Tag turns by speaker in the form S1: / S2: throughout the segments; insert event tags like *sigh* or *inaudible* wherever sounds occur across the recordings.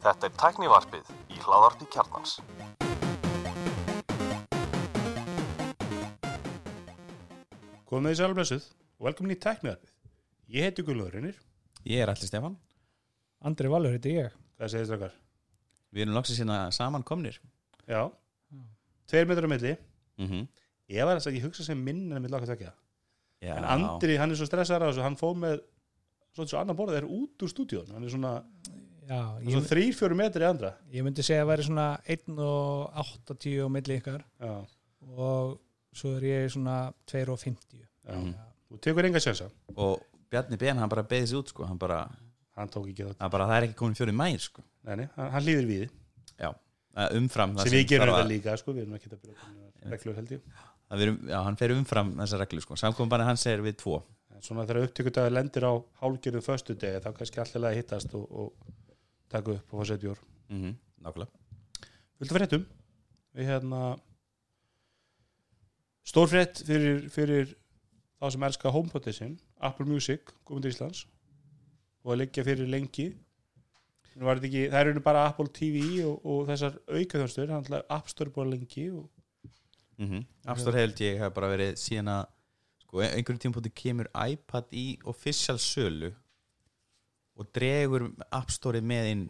S1: Þetta er tæknivarpið í hláðarpi kjarnans.
S2: Komið þið sæl og blessuð og velkomin í tækniðarfið. Ég heiti Guðlóður Reynir.
S3: Ég er allir Stefan
S4: Andri Valur heiti ég
S2: Hvað segir þið strakkar?
S3: Við erum loksins hérna saman komnir
S2: Já. Tveir metrar á milli.
S3: mm -hmm.
S2: Ég var þess að ég hugsa sem minn en mitt laka tvekja.
S3: Já,
S2: En Andri, hann er svo stressaður á þessu, hann fóð með svona svo annar borðið er út úr stúdíón. Hann er svona, hann svona þrýr, fjóru metri andra.
S4: ég myndi segja að væri svona 1 og 80 á milli ykkar
S2: Já.
S4: og svo er ég svona 2 og 50
S2: Já.
S3: Mhm.
S2: Þú tekur enga sjansa.
S3: Og Bjarni Ben, hann bara beðið sér út sko. hann, bara,
S2: Hann tók ekki það.
S3: hann bara, það er ekki komin fjóri mær sko.
S2: Nei, nei, hann, hann líður við.
S3: Já, umfram það
S2: Sem við gerum þetta líka, sko. Við erum ekki að byrja reglur held ég.
S3: að við erum, Já, hann fer umfram þessa reglu sko. Samkomin hans er við tvo
S2: En svona þegar upptökudagur lendir á hálgjörðu föstu degi, þá kannski að hittast og, og taka upp og fá bjór.
S3: mm -hmm. Nákvæmlega
S2: Viltu fréttum? Við hérna Stórfrétt fyrir, fyrir þá sem elska HomePod sin Apple Music, komið til Íslands og að liggja fyrir lengi ekki, það eru bara Apple TV og, og þessar aukaþjónstur App Store búin lengi og,
S3: mm -hmm. Afstór held ég hef bara verið síðan að sko, einhverjum tímpúti kemur iPad í official sölu og dregur App Store með inn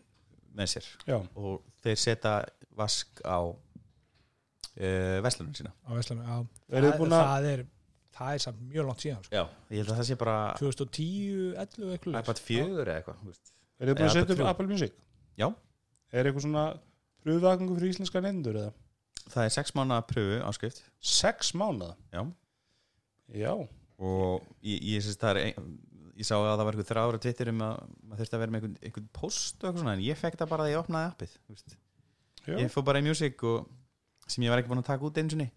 S3: með sér
S2: já,
S3: og þeir setja vask á uh, vestlunum sína
S4: á
S2: Eruð þið
S4: það,
S2: búin að-
S4: það er það er samt mjög langt síðan sko.
S3: Já, ég held að það sé bara
S4: 2010, 11 eitthvað
S3: iPad 4 eða eitthvað
S2: er þið búin að setja
S3: Apple
S2: upp. Apple Music?
S3: Já,
S2: Er eitthvað svona pröfuvagangu fyrir íslenska nefndur eða?
S3: það er 6 mánuða pröfu áskrift
S2: Sex mánuða?
S3: Já
S2: Já,
S3: og ég, ég, ein, ég sá að það var eitthvað þrára tvittir um að maður þurfti að vera með einhvern, einhvern post og eitthvað svona en ég fekk það bara að ég opnaði appið ég fór bara í music og sem ég var ekki búin að taka út einu sinni.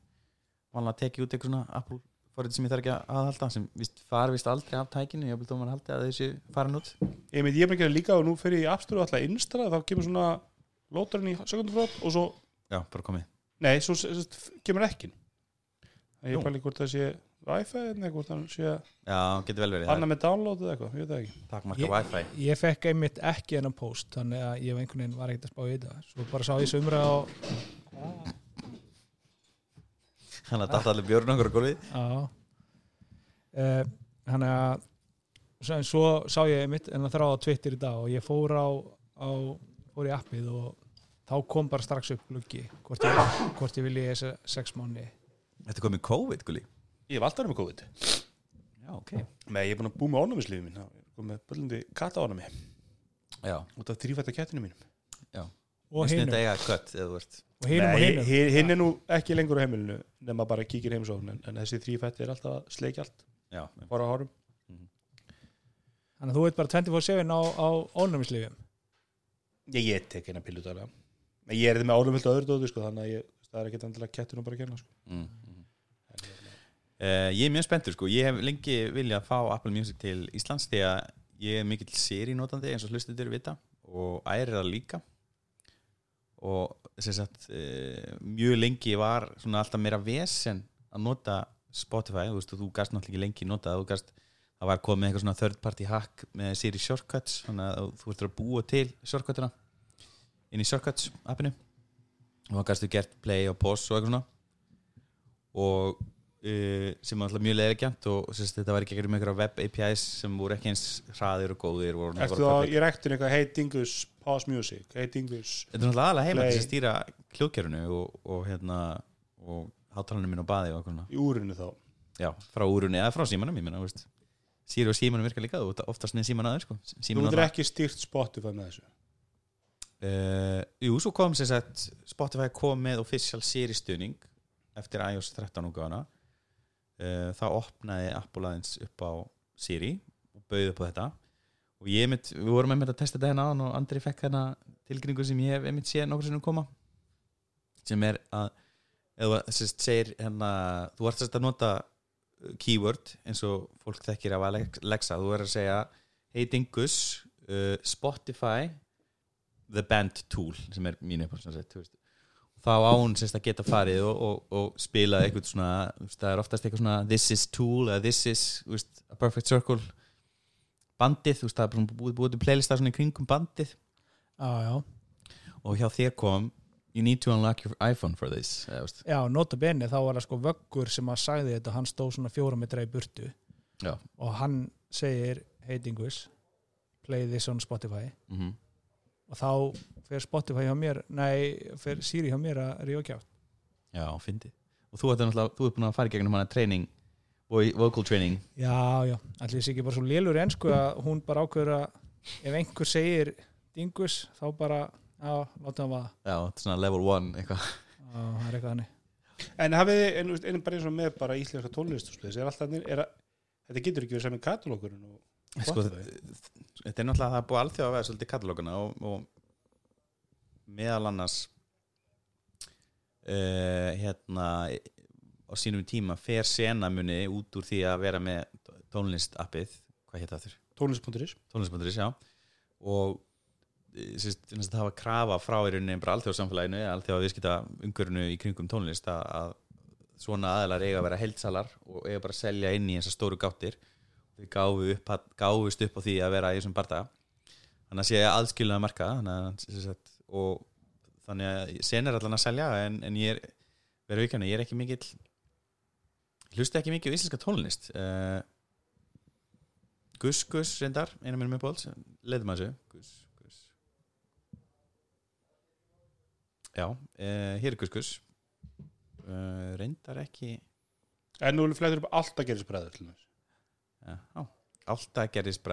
S3: Vanlega að tekja út eitthvað svona Apple forrið sem ég þarf ekki að aðhalda sem vist, far vist aldrei af tækinu ég vil þó maður haldi að þessi farin út.
S2: Ég meint, ég er bara að líka og nú fyrir ég afstöru alltaf instra þá kemur svona lótarinn í sekunduflót og svo,
S3: Já, bara komið.
S2: Nei, svo kemur
S3: Nú.
S2: ég pæli hvort það sé Wi-Fi eða það sé
S3: Já, getur vel verið
S2: annað með download eða eitthvað, ég veit það ekki.
S3: Takmarka
S4: Ég-
S3: Wi-Fi.
S4: Ég fekk einmitt ekki hennar post þannig að ég var einhvern veginn var ekkert að spá í þetta. Svo bara sá ég sömra á
S3: Þannig að þetta allir björn okkur á gólfið.
S4: Já. Uh, Þannig að svo, svo sá ég einmitt en það þrá á Twitter í dag og ég fór á, á fór í appið og þá kom bara strax upp gluggi hvort ég, hvort ég vilji þessi sex mánu
S3: Þetta er komið COVID, gulli
S2: Ég hef alltaf með COVID.
S3: Já, ok.
S2: Nei, ég er búin að bú með ónumislífi mín ég komið með böllandi katta ánumi
S3: Já,
S2: út af þrýfætta kettinu mínum.
S3: Já.
S4: Og
S3: Finnst
S4: hinum?
S3: þetta eiga kött eða þú ert
S4: og hinum og
S2: Nei,
S4: hinum?
S2: hi- hinn er nú ekki lengur á heimilinu nema bara kíkir heimsókn en, en þessi þrýfætti er alltaf að sleikja allt.
S3: Já,
S2: fara á hárum
S4: Þannig að þú veit bara 24-7 á, á ónumislífum
S2: Ég, ég tek eina pillu En ég er þetta með ánumvilt öðru dóti sko, þannig að ég, það er ekki endilega kettunum bara að kenna sko.
S3: mm, mm. Uh, ég er mjög spenntur sko, ég hef lengi viljað fá Apple Music til Íslands því að ég er mikill serinótandi eins og hlustuður vita og ærir það líka. Og sem sagt uh, mjög lengi var svona alltaf meira vesen að nota Spotify, þú veist og þú gast náttúrulega ekki lengi nota það, þú gast, það var komið eitthvað svona third party hack með Siri Shortcuts þannig að þú ert að búa til shortcutina inn í Shortcuts appinu. Og þá gastu gert play og pause og eitthvað svona. Og sem var alltaf mjög leðigjant og sérst, þetta var ekki ekki um einhverja web APIs sem voru ekki eins hraðir og góðir voru
S2: þá
S3: public.
S2: í rektun eitthvað Hey Dingus, pause music Hey Dingus
S3: Þetta er náttúrulega aðalega til að stýra kljókjörunu og, og hérna og hátalarnir minn á baði og svona.
S2: í úrinu þá
S3: já, frá úrunni eða frá símanum ég menna, veist Sýri og símanum virka líka, þú oftast með síman aður sko.
S2: Þú myndir ekki stýrt Spotify með þessu
S3: uh, Jú, svo kom sem sagt Spotify kom með official seristuðning eftir iOS 13 útgáfuna uh, þá opnaði Apple aðeins upp á Siri og bauði upp á þetta. Og ég mitt, við vorum einmitt að testa þetta hérna áðan og Andri fekk hérna tilkynningu sem ég hef einmitt séð nokkur sinnum koma. Sem er að eða sérst segir hérna þú ert sérst að nota uh, keyword eins og fólk þekkir af Alexa. Þú verður að segja hey Dingus uh, Spotify the band tool sem er mínu uppáhaldsnarsett þá á hún sérst að geta farið og, og, og spila eitthvað svona það er oftast eitthvað svona this is tool eða this is veist, a perfect circle bandið, þú veist, það er búið, búið til playlista svona í kringum bandið.
S4: Já,
S3: og hjá þér kom You need to unlock your iPhone for this eða,
S4: já, nota bene þá var það sko vöggur sem að sagði þetta hann stóð svona fjóra metra í burtu.
S3: Já.
S4: og hann segir hey dingus, play this on Spotify.
S3: Mm
S4: og þá fer Spotify hjá mér nei, fer Siri hjá mér að ríða kjátt
S3: Já, fyndi og þú ert náttúrulega, þú ert búin að fara í gegnum hana training vo- vocal training.
S4: Já, já, allir þessi ekki bara svo lélur ensku að hún bara ákveður að ef einhver segir dingus þá bara, já, láta hann vaða.
S3: Já, þetta er svona level 1 eitthvað.
S4: Já, það er eitthvað hannig
S2: En hafið þið, en, en bara eins og með bara íslenska tónlistarsplis, er alltaf, er að, þetta getur ekki verið sem með katalókurinn og
S3: sko, þetta er náttúrulega það er búið alþjóð að vera svolítið katalóguna og, og meðal annars uh, hérna á sínum tíma fer senamunni út úr því að vera með tónlist appið, hvað hétt það þurr?
S2: tónlist.is
S3: tónlist.is, já. Og eh, það hafa krafa frá í rauninni bara alþjóðsamfélaginu, alþjóða viðskipta umhverfinu í kringum tónlist að, að svona aðlar eiga að vera heldsalar og eiga bara að selja inn í þessar stóru gáttir. Við gáfu upp, gáfust upp á því að vera í þessum bardaga. Þannig að sé aðskilnaða marka þannig að, og þannig að sen er allan að selja en, en ég er, verður vikana, ég er ekki mikill hlusta ekki mikið á íslenska tónlist. Uh, Gus Gus reyndar, eina minnum með bóls leiðum að þessu. Gus Gus. Já, uh, hér er Gus Gus. Uh, reyndar ekki
S2: En nú flættur upp alltaf gerist bræður til þess
S3: Já, á, alltaf gerðist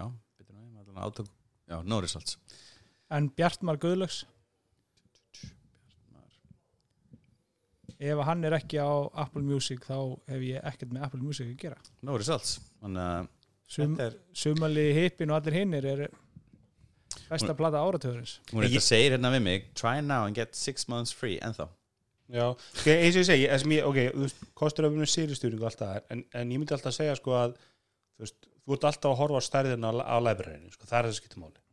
S3: Já, betur nú, ég maður allan átök. Já, no results
S4: en Bjartmar Guðlöks ef hann er ekki á Apple Music þá hef ég ekkert með Apple Music að gera.
S3: No results Þannig að
S4: Sum,
S3: þetta er
S4: sumali hippin og allir hinnir er besta plata áratöðurins
S3: Hún er þetta segir hérna við mig Try now and get six months free ennþá.
S2: Já, okay, eins og ég segi, að ég, ok, þú veist, kostur að vera með sýristýringu og allt það, en, en ég myndi alltaf segja sko að, þú veist, þú ert alltaf að horfa á stærðina á, á læbræðinu, sko, það er það sem skiptir máli.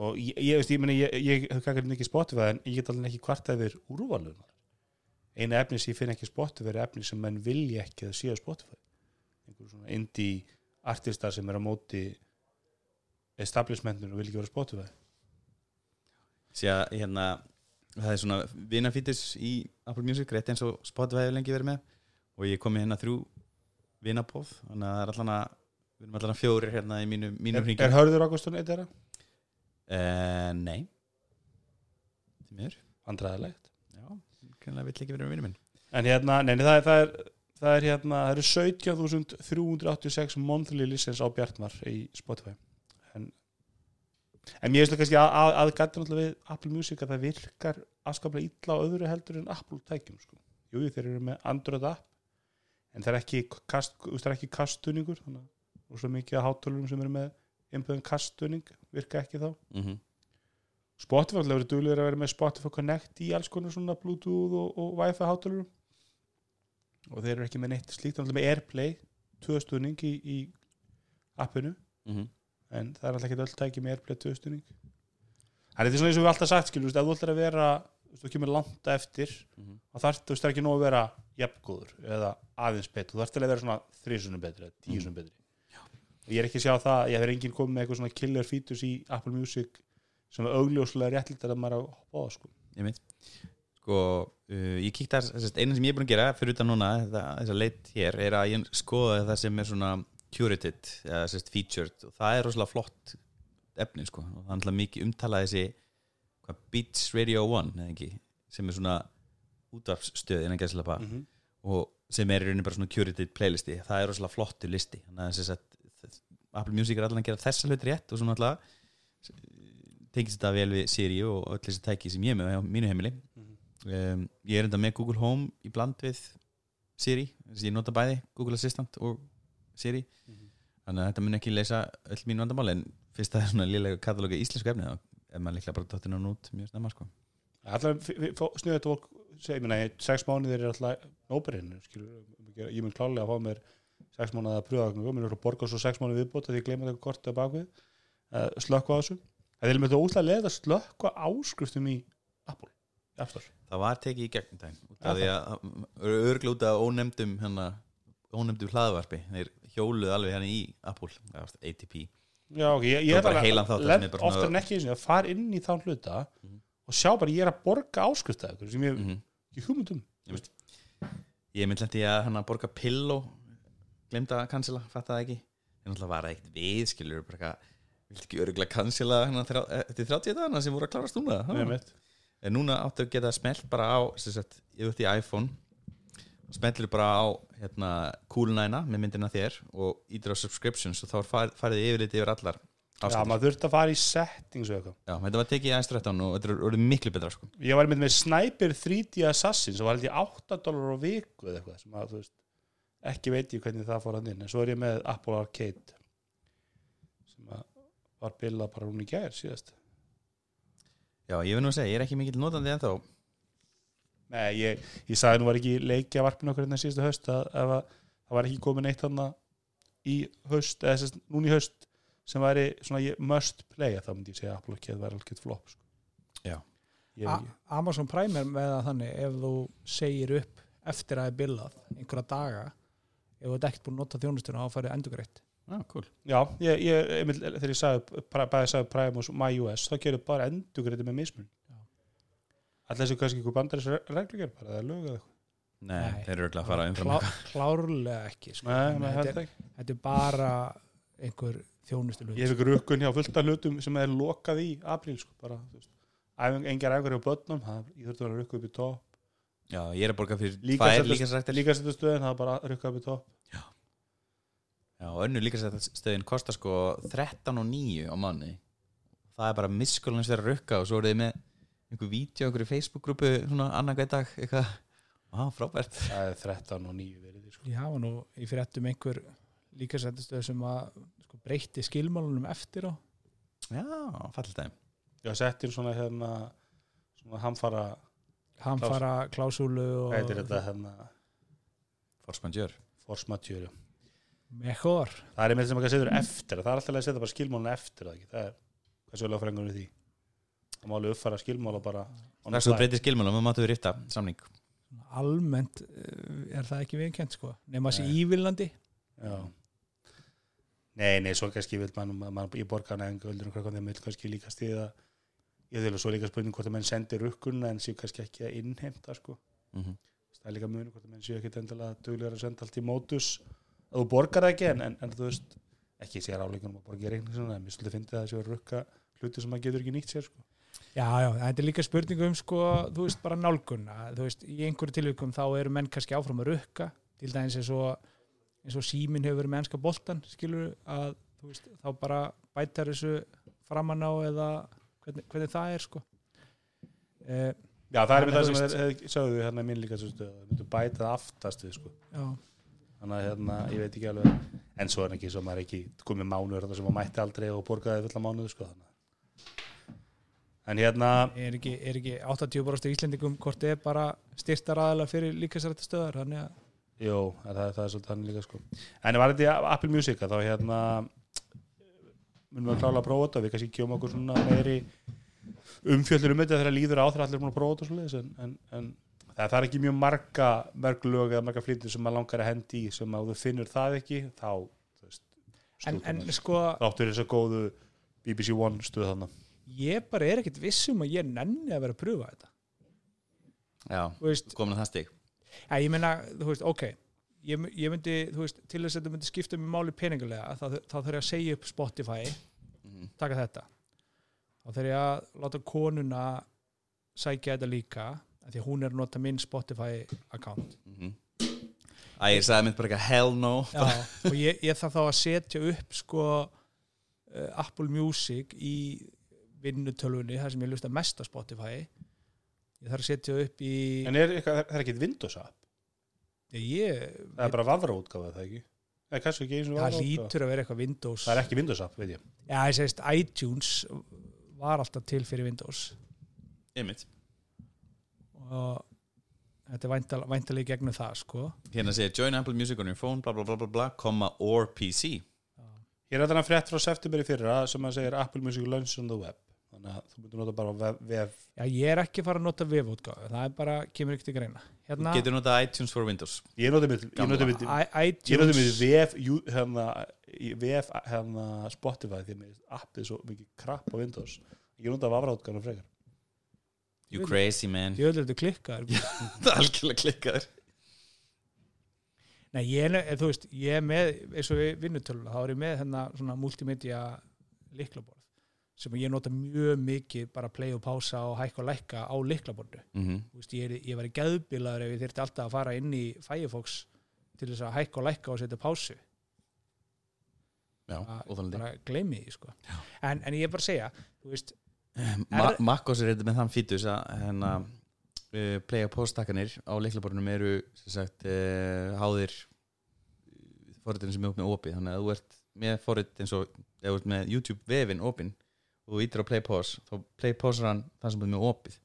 S2: Og ég, ég veist, ég meni, ég, ég hef kakar mikið Spotify, en ég get alveg ekki hvart að yfir úrvalunar. Einu efni sem ég finn ekki Spotify er efni sem menn vilja ekki að séu á Spotify. Einhver svona indie artistar sem er á móti establishmentinu og vil ekki vera á Spotify.
S3: Sér að hérna það er svona vinafítis í Apple Music rétt eins og Spotify hefur lengi verið með og ég kom með hérna þrjú vinapóð þannig að það er allan að við erum allan að fjórir hérna í mínu, mínu
S2: Er,
S3: hringi
S2: er Hörður Ágústun eitt þeirra?
S3: uh, Nei Því miður
S2: Vandræðilegt.
S3: Já, kannan vill ekki vera vinur minn
S2: En hérna, neini, það er, það er, það er hérna, það eru 17.386 monthly listens á Bjartmar í Spotify. En, en mér finnst það kannski að, að, aðgættir náttúrulega við Apple Music að það virkar afskaplega illa á öðru heldur en Apple tækjum, sko. Jú, þeir eru með Android app, en það er ekki kast, það er ekki kasttuningur, þannig að og svo mikið að hátölurum sem eru með einbjöðum kasttuning virka ekki þá.
S3: mm -hmm.
S2: Spotify alltaf verið duglegur að vera með Spotify Connect í alls konar svona Bluetooth og, og Wi-Fi hátalurum og þeir eru ekki með neitt slíkt alltaf með Airplay tvöstuðning í, í appinu
S3: mhm.
S2: en það er alltaf ekki öll tæki með Airplay tvöstuðning Það er þetta svona eins og við alltaf sagt skilur, ef þú ætlar að vera þú kemur langt eftir
S3: Mhm.
S2: og þarf þú ekki nóg að vera jafngóður eða aðeins betur, þú þarf til að vera svona þrísunum betri eða tíusunum betri og ég er ekki að sjá það, ég hef enginn komið með eitthvað svona killer features í Apple Music sem er augljóslega réttlítið að maður að hoppa á það, sko.
S3: Ég mynd Sko, uh, ég kíkti að eina sem ég er búin að gera fyrir utan núna, þess að leitt hér er að ég skoða það sem er svona curated, eða sérst featured og það er rosalega flott efni sko, og það er alltaf mikið umtalað þessi hvað, Beats Radio 1 eða ekki, sem er svona útvarpsstöð innan gæðslapa
S2: mm -hmm.
S3: og sem er í rauninni bara svona curated playlisti það er rosalega flottu listi þannig að Apple Music er allan að gera þessa hlut rétt og svona alltaf tengist þetta vel við Siri og öll þessi tæki sem ég er með á mínu heimili. Um, ég er enda með Google Home í bland við Siri þess að ég nota bæði Google Assistant og Siri. Þannig að þetta mun ekki leysa öll mínu vandamál en fyrst það er svona liðlega katalógi íslensku efni þá er maður líklega bara dottin hann út mjög snemma sko.
S2: Alltaf sniðið þetta fólk segi, minna, sex mánuðir er alltaf nóberinn, ég mun klálega að fá mér sex mánuði að pröfa mér er að borga svo sex mánuði viðbót að ég gleyma þetta kortið að bakvið uh, slökka á þessu. Það er með þetta óslega leið að slökka áskriftum í Apple App Store.
S3: það var tekið í gegnum daginn út af því að örglu út af ónefndum hérna, ónefndum hlaðvarpi. Þeir hjóluðu alveg hérna í Apple ATP
S2: Já, ok, ég,
S3: Það
S2: ég er
S3: er
S2: einu sinni að fara inn í þá hluta
S3: Mhm.
S2: og sjá bara ég er að borga áskrifta sem ég
S3: mm
S2: hugmyndum
S3: ég mynd lendi að hann að borga pill og glemta að cancela, fatta það ekki. En alltaf var það eitt við, skilur bara eitthvað, viltu ekki örgulega cancela þrjá, eftir 30 dagana sem voru að klárast núna? En núna áttu að geta smelt bara á sem sagt, ég veit í iPhone smellir bara á hérna, Cool9 með myndina þér og ítir á subscriptions og þá far, farið yfirleitt yfir allar
S2: Já,
S3: afskriftir.
S2: maður þurfti að fara í settings og eitthvað.
S3: Já, þetta var tekið í aðeins 13 og þetta er orðið miklu betra sko.
S2: Ég var með með Sniper 3D Assassin sem var ég 8 dólar á viku eða eitthvað sem að þú veist ekki veit ég hvernig það fór hann inn en svo er ég með Apple Arcade sem að var billað bara hún í gær síðast
S3: Já, ég vil nú segja, ég er ekki mikill notandi en þá
S2: Nei, ég, ég sagði nú var ekki leikja varpin okkur hérna síðustu höst að ef að það var ekki komin eitt hann í höst, eða sérst núna í höst sem væri svona ég must play þá myndi ég segja Apple Arcade væri alveg flop sko.
S3: Já.
S4: Amazon Prime er með það þannig ef þú segir upp eftir að það er billað einhverja daga ef þú ert ekkert búin að nota þjónustuna þá færið endurgreitt.
S3: Já, cool.
S2: Já, ég, ég, einmitt, þegar ég sagði bæði sagði Prime og MyUS þá gerur bara endugreiti með mismun
S4: Já.
S2: Alltaf þessu kannski ykkur bandaris reglugjör bara, það er lög eða eitthvað?
S3: Nei,
S4: Nei.
S3: þeir eru örugglega að fara umfram
S4: Klá, klárlega ekki sko.
S2: Nei,
S4: þetta, er,
S2: ekki.
S4: þetta er bara einhver þjónustu
S2: Ég hef ykkur rukkun hjá fullt af hlutum sem er lokað í apríl sko, bara, engar æfingar hjá börnum, það, ég þurfti að vera rukka upp í topp
S3: Já, ég er að borga fyrir
S2: Líka
S3: tvær
S2: setja-
S3: líkasrættir
S2: Líka setja stöðin, það er bara rukka upp í topp.
S3: Já, og önnu líkasrættastöðin kostar sko 13 og 9 á manni Það er bara misskólans þeirra rukka og svo eru þið með einhver vídeo, einhverju Facebook-grúpu svona annan hver dag, eitthvað. Á, frábært.
S2: Það er 13 og 9 verið því, sko.
S4: Já, og nú í fréttum einhver líka sættustöð sem að sko, breytti skilmálunum eftir á.
S3: Já, fallit þeim
S2: Já, settir svona hérna svona hamfara,
S4: hann fara klásúlu og
S2: hvað heitir þetta hérna?
S3: Majeure.
S2: Force majeure
S4: mejor.
S2: Það er með sem að setja eftir það er alltaf að setja bara skilmálun eftir það ekki? Það er, hvað svo lögfræðingur við því? Það má alveg uppfæra skilmála bara on the
S3: Næstu
S2: fly.
S3: breytir skilmálum, við máttu við rifta samning.
S4: Almennt eh, er það ekki viðkjönt sko? Nema þessi ívilandi
S2: Já. Nei, nei, svo kannski vil mann, mann í borgarna en göldur og hvað þeim vil kannski líka stíða ég vil svo líka spurning hvort að menn sendir rukkunna en séu kannski ekki að innheimta sko.
S3: mm -hmm.
S2: það er líka muni hvort að menn séu ekki endilega duglegar að senda allt í mótus að þú borgar ekki en, en, en þú veist ekki sér áleikunum að borga í reikning en mér svolítið fyndi það að séu að rukka hluti sem maður getur ekki nýtt sér sko.
S4: Já, já, þetta er líka spurning um sko, þú veist, bara nálgunna þú veist, í einhverju tilvíkum þá eru menn kannski áfram að rukka, til dæmis eins og eins og síminn hefur verið með ennska boltan skilur að, veist, þá bara bætar þessu framan á eða hvernig, hvernig það er sko eh,
S2: Já, það er með það sem
S4: veist-
S2: er, sögðu hérna minn líka svo stöð, það myndu bæta það aftast við sko.
S4: Já,
S2: þannig að hérna, ég veit ekki alveg en svo er ekki svo maður ekki komið mánuður þarna sem maður mætti aldrei og borgaði fulla mánuður sko, þannig. en hérna
S4: er ekki, er ekki 80% íslendingum hvort er bara styrta ræðilega fyrir líkasrættu stöðar þannig að
S2: jú, það, það, er svolítið hann líka sko. en var þetta í Apple Music þá hérna munum við að klála að prófa þetta við kannski kjóma okkur svona meiri umfjöllur um þetta þegar líður á þegar allir er búin að prófa þetta og svoleiðis, en, en, en það, það er ekki mjög marga mörg lög eða marga flyttur sem maður langar að hendi í sem að þú finnur það ekki þá maður.
S4: sko,
S2: þáttur þess að góðu BBC One stuð þannig
S4: ég bara er ekkit vissum að ég nenni að vera að pröfa þetta.
S3: Já, komin að það stig.
S4: Já, ég meina, þú veist, ok ég, ég myndi, þú veist, til þess að þetta myndi skipta mig máli peningulega, þá, þá þarf ég að segja upp Spotify,
S3: mm
S4: taka þetta. Þá þarf ég að láta konuna sækja þetta líka af því að hún er að nota minn Spotify account.
S3: -hmm. Æ, ég sagði mynd bara eitthvað hell no.
S4: Já, og ég, ég þarf þá að setja upp sko uh, Apple Music í vinnutölfunni, þar sem ég lusta mest á Spotify. Ég þarf að setja upp í
S2: en er, eitthvað, það er ekki Windows app
S4: ég,
S2: það er bara vafra útgáfa það ekki? Er kannski ekki eins og
S4: það lítur að vera eitthvað Windows.
S2: Það er ekki Windows app, veit ég.
S4: Já, ég segist iTunes var alltaf til fyrir Windows.
S3: Einmitt.
S4: og þetta er væntal- væntalega í gegnum það sko.
S3: Hérna segir join Apple Music on your phone bla bla bla bla bla, comma or PC
S2: hér er þarna frétt frá september í fyrra sem að segir Apple Music launch on the web. Þannig að þú myndir nota bara vef, vef.
S4: Já, ég er ekki að fara að nota vefútgáfu. Það er bara, kemur ekki til greina hérna,
S3: Getur notað iTunes for Windows.
S2: Ég noti mitt jú- hérna, í vef hérna Spotify því að appið svo mikið krapp á Windows. Ég nota vafraútgáðan frekar.
S3: You crazy man.
S4: Ég vil þetta klikka
S3: Það er algjörlega klikkaður
S4: Nei, ég er, ne- þú veist, ég er með eins og við vinnutöluna, þá er ég með hérna svona multimedia liklaborð sem ég nota mjög mikið bara play og pása og hækka og lækka á liklabordu
S3: mm -hmm.
S4: Ég, ég var í geðbilaður ef ég þyrfti alltaf að fara inn í Firefox til þess að hækka og lækka og setja pásu.
S3: Já,
S4: Að
S3: óþálandi
S4: bara gleymi því sko. en, en ég er bara að segja veist,
S3: Ma
S4: Er-
S3: Makkos er eitthvað með þann fítus að hérna, uh, play og postakkanir á leiklaborunum eru sagt uh, háðir forritin sem er upp með opið. Þannig að þú ert með forrit eins og ert með YouTube vefin opin og þú ítir á play pause þá play pause hann það sem er með opið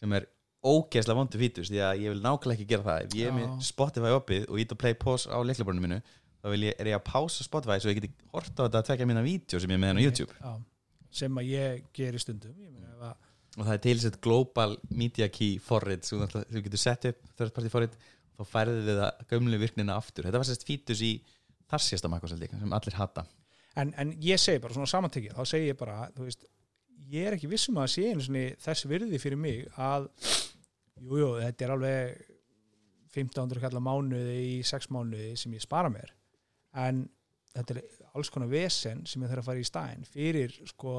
S3: sem er ógeðslega vondu fítus því að ég vil nákvæmlega ekki gera það. Ef ég er með. Spotify opið og ít á play pause á leiklaborunum minu þá ég, er ég að pása Spotify svo ég geti hort á þetta að tvekja mína vídeo sem ég er með hann á YouTube.
S4: já, sem að ég geri stundum ég að
S3: og það er tilsett global media key forrit sem þú getur sett upp third party forrit þá færðu við það gömlu virknina aftur. Þetta var sérst fítus í þar síðasta makkosaldi sem allir hata
S4: en, en ég segi bara svona samantekið þá segi ég bara, þú veist ég er ekki vissum að sé þess virði fyrir mig að jújú, jú, þetta er alveg 1500 kallar mánuði í 6 mánuði sem ég spara mér. En þetta er alls konar vesen sem ég þarf að fara í stæðin fyrir sko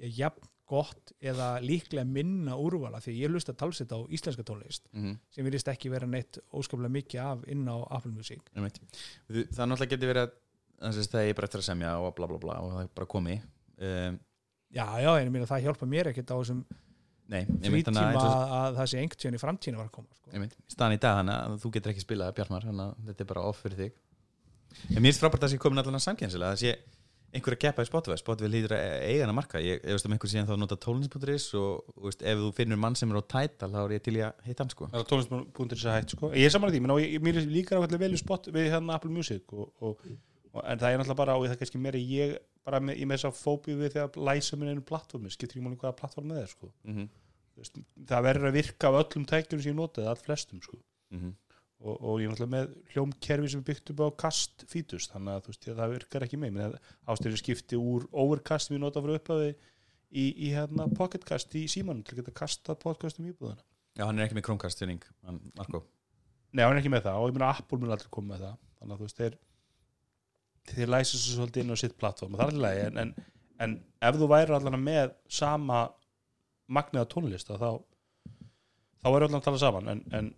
S4: ég jafn gott eða líklega minna úrvala því ég hlusta talsett á íslenska tónlist
S3: mm -hmm.
S4: sem virðist ekki vera neitt óskaplega mikið af inn á Apple Music.
S3: Það náttúrulega getur verið að það er bara eftir að semja og bla bla bla og það er bara komi um,
S4: já, já, en ég meina það hjálpa mér ekkert á þessum frítíma
S3: þannig að
S4: að, að það sé einhvern tíðan í framtíðinu var að koma sko.
S3: ég mynd, staðan í dag þannig að þú getur ekki spilað Bjartmar, þannig að þetta er bara off fyrir þig. En mér finnst frábært að það sé komin allan að samkjænsilega það sé einhver að keppa í Spotify. Spotify líður að eiga hann að marka. Ég, veist um einhver síðan þá nota tónlins.is og, og veist, ef þú finnur mann sem er á tætal þá er ég til í að hitta hann sko.
S2: Er tónlist.is að hætt sko. ég er saman að því, menn, og ég, mér er líka ákveðlega vel við, spot, við hérna Apple Music og, og, en það er náttúrulega bara, og það er kannski meira ég bara með, ég með þess að fóbíu við þegar læsa minn einu plattformi, skiptir ekki máli hvaða plattform það er sko.
S3: mm -hmm.
S2: Það verður að virka af öllum tækjum sem ég notið, all flestum sko.
S3: Mm -hmm.
S2: og, og ég er náttúrulega með hljómkerfi sem er byggt upp á kast fítus þannig að veist, það virkar ekki með ástæður skipti úr overcast sem ég nota fyrir upphafi í, í hérna, pocketcast í símanum til að geta kastað podcastum í íbúðana
S3: Já, hann er ekki með Marko
S2: Nei, hann er ekki með það og ég meina Apple mun aldrei koma með það þannig að þú veist, þeir þeir læsa svo svolítið inn á sitt plattform og það er alveg lagi, en, en, en ef þú væri allan með sama magniða tónlist þá þá er allan að tala saman en, en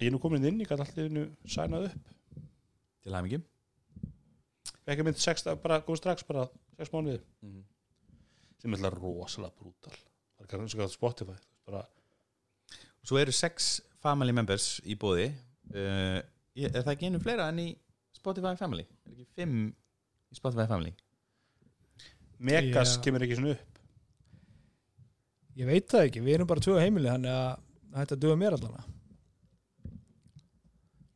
S2: ég er nú komin inn, ég gæti alltaf innu sænað upp,
S3: til hæmingi
S2: ekki mynd sex, bara góð strax, bara sex mánuði.
S3: Mm -hmm.
S2: sem er alltaf rosalega brútal. Það er kannski að Spotify bara,
S3: Svo eru sex family members í bóði uh, Er það ekki einu fleira en í Spotify family? Er ekki fimm í Spotify family?
S2: Megas
S4: Já.
S2: kemur ekki svona upp
S4: ég veit það ekki, við erum bara tvö heimili þannig að þetta duða mér allana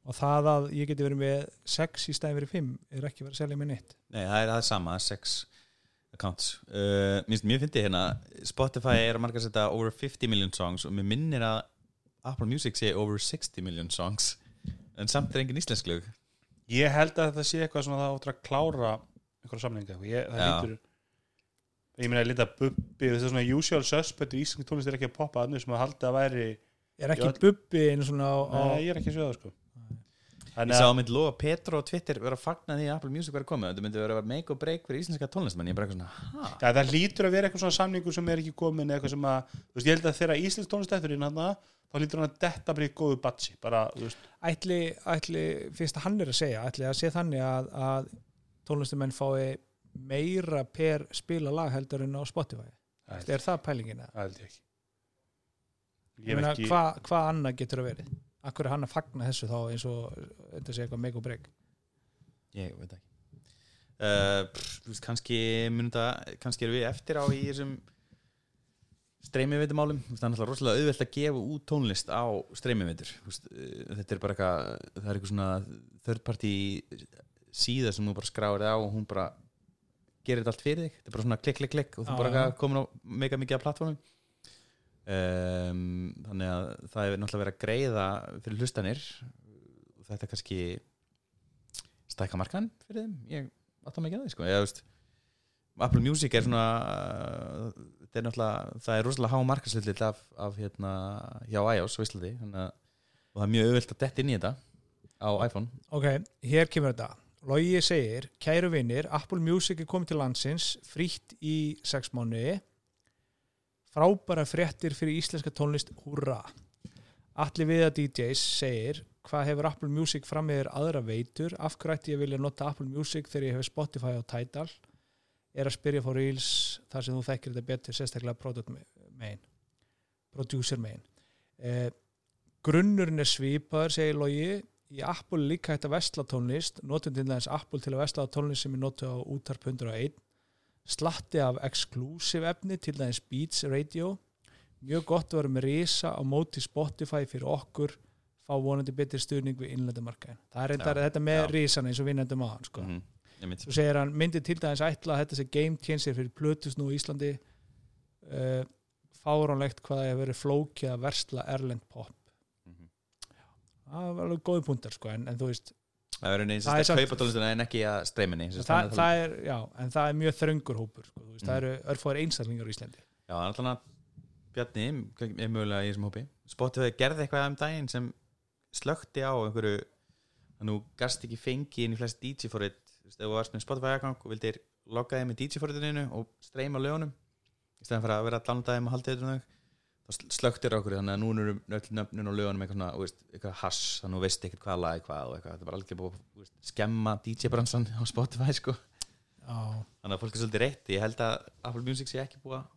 S4: og það að ég geti verið með 6 í stæðin fyrir 5 er ekki verið að selja með neitt
S3: Nei, það er það sama, sex accounts uh, mér finnst ég hérna Spotify er að marka að setja over 50 million songs og mér minnir að Apple Music sé over 60 million songs en samt er engin íslensk lög
S2: ég held að þetta sé eitthvað svona það áttur að klára einhverja samlinga ég, það lítur ég meina að lita bubbi þetta er svona usual suspect í íslensk tónlist er ekki að poppa að sem að halda að væri
S4: er ekki bubbi einu svona á, á
S2: Nei, ég er ekki að segja það sko.
S3: Ég
S2: Þannig
S3: sá
S2: að
S3: að myndi lofa Petro og Twitter vera að fagna því að Apple Music verið komið þetta myndi vera að make or break fyrir íslenska tónlistamenn. Ég er bara eitthvað svona, ha?
S2: ja, það lítur að vera eitthvað svona samningur sem er ekki komin eða eitthvað sem að, þú veist, ég held að þegar íslensk tónlist eftir hann þá lítur hann að detta bara í góðu batsi bara, þú veist,
S4: ætli, ætli, fyrst að hann er að segja ætli að sé þannig að, að tónlistumenn fái meira per spila lag heldur en á Spotify?
S2: Það
S4: er það pælingin eða?
S2: held ég ekki.
S4: Hvað hva annað getur að verið? Akkur er hann að fagna þessu þá eins og þetta sé eitthvað make or break?
S3: Ég veit ekki. Uh, pff, kannski þetta kannski erum við eftir á í þessum streymiveitumálum. Það er náttúrulega rosalega auðvelt að gefa út tónlist á streymiveitur. Þetta er bara eitthvað það er eitthvað svona third party síða sem þú bara skráir á og hún bara gerir þetta allt fyrir þig. Þetta er bara svona klikk, klikk, klikk og þú
S4: Já,
S3: bara komin á mega mikið af plattformum um, þannig að það er náttúrulega verið að greiða fyrir hlustanir. Og þetta er kannski stækka markan fyrir þeim. Ég átta mig ekki að því sko. Ég, veist, Apple Music er svona þetta er náttúrulega það er rosalega há markaslill af, af hérna, hjá iOS og Íslandi og það er mjög auðvilt að detta inn í þetta á iPhone.
S4: Ok, hér kemur þetta. Logi segir, kæru vinnir Apple Music er komið til landsins frítt í sex mánuði. Frábæra fréttir fyrir íslenska tónlist, húrra. Allir viða DJs segir hvað hefur Apple Music fram með þér aðra veitur? Af hverju ætti ég vilja nota Apple Music þegar ég hef Spotify og Tidal er að spyrja fór Reels þar sem þú þekkir þetta betur sérstaklega product main producer main. Eh, grunnurinn er svipaður segir Logi. Í Apple líka hægt að vesla tónlist. Notum til þess Apple til að vesla tónlist sem er notu á útarp 101 slatti af exclusive efni til þess Beats Radio. Mjög gott að vera með risa á móti Spotify fyrir okkur. Fá vonandi betri stuðning við innlendamarkaðin það er þetta með
S3: já.
S4: risana eins og við nefndum á hann sko.
S3: mm -hmm.
S4: Svo segir hann myndi til dæmis ætla að þetta sé game changer fyrir Plutus nú í Íslandi uh, fáránlegt hvað það hefur verið flókið að versla Erlend pop
S3: Mhm.
S4: það var alveg góði punktar sko, en, en þú veist
S3: Það er
S4: Það er
S3: að
S4: samt-
S3: kaupa tónlistina en ekki að streyminni
S4: það, það er, já, en það er mjög þröngur hópur sko, þú veist,
S3: Mm.
S4: það eru örfáður einstaklingar í Íslandi
S3: Já, það er alltaf Bjarni er mögulega í þessum hópi Spotify gerði eitthvað um daginn sem slökti á einhverju að nú gast ekki fengi inn í flest DJ forrit Þú veist, ef þú varst með Spotify aðgang og vildir logga þeim með DJ forritinu og streyma lögunum í stæðan fyrir að vera að þeim og halda þetta þá sl- slöktir á okkur þannig að nú eru öll nöfnin og lögunum eitthvað, svona, veist, eitthvað hass þannig að þú veist ekkert hvað lag er hvað og eitthvað. Þetta bara alveg búið að skemma DJ-bransan á Spotify sko.
S4: Já,
S3: þannig að fólk er svolítið reitt ég held að Apple Music sé ekki búið að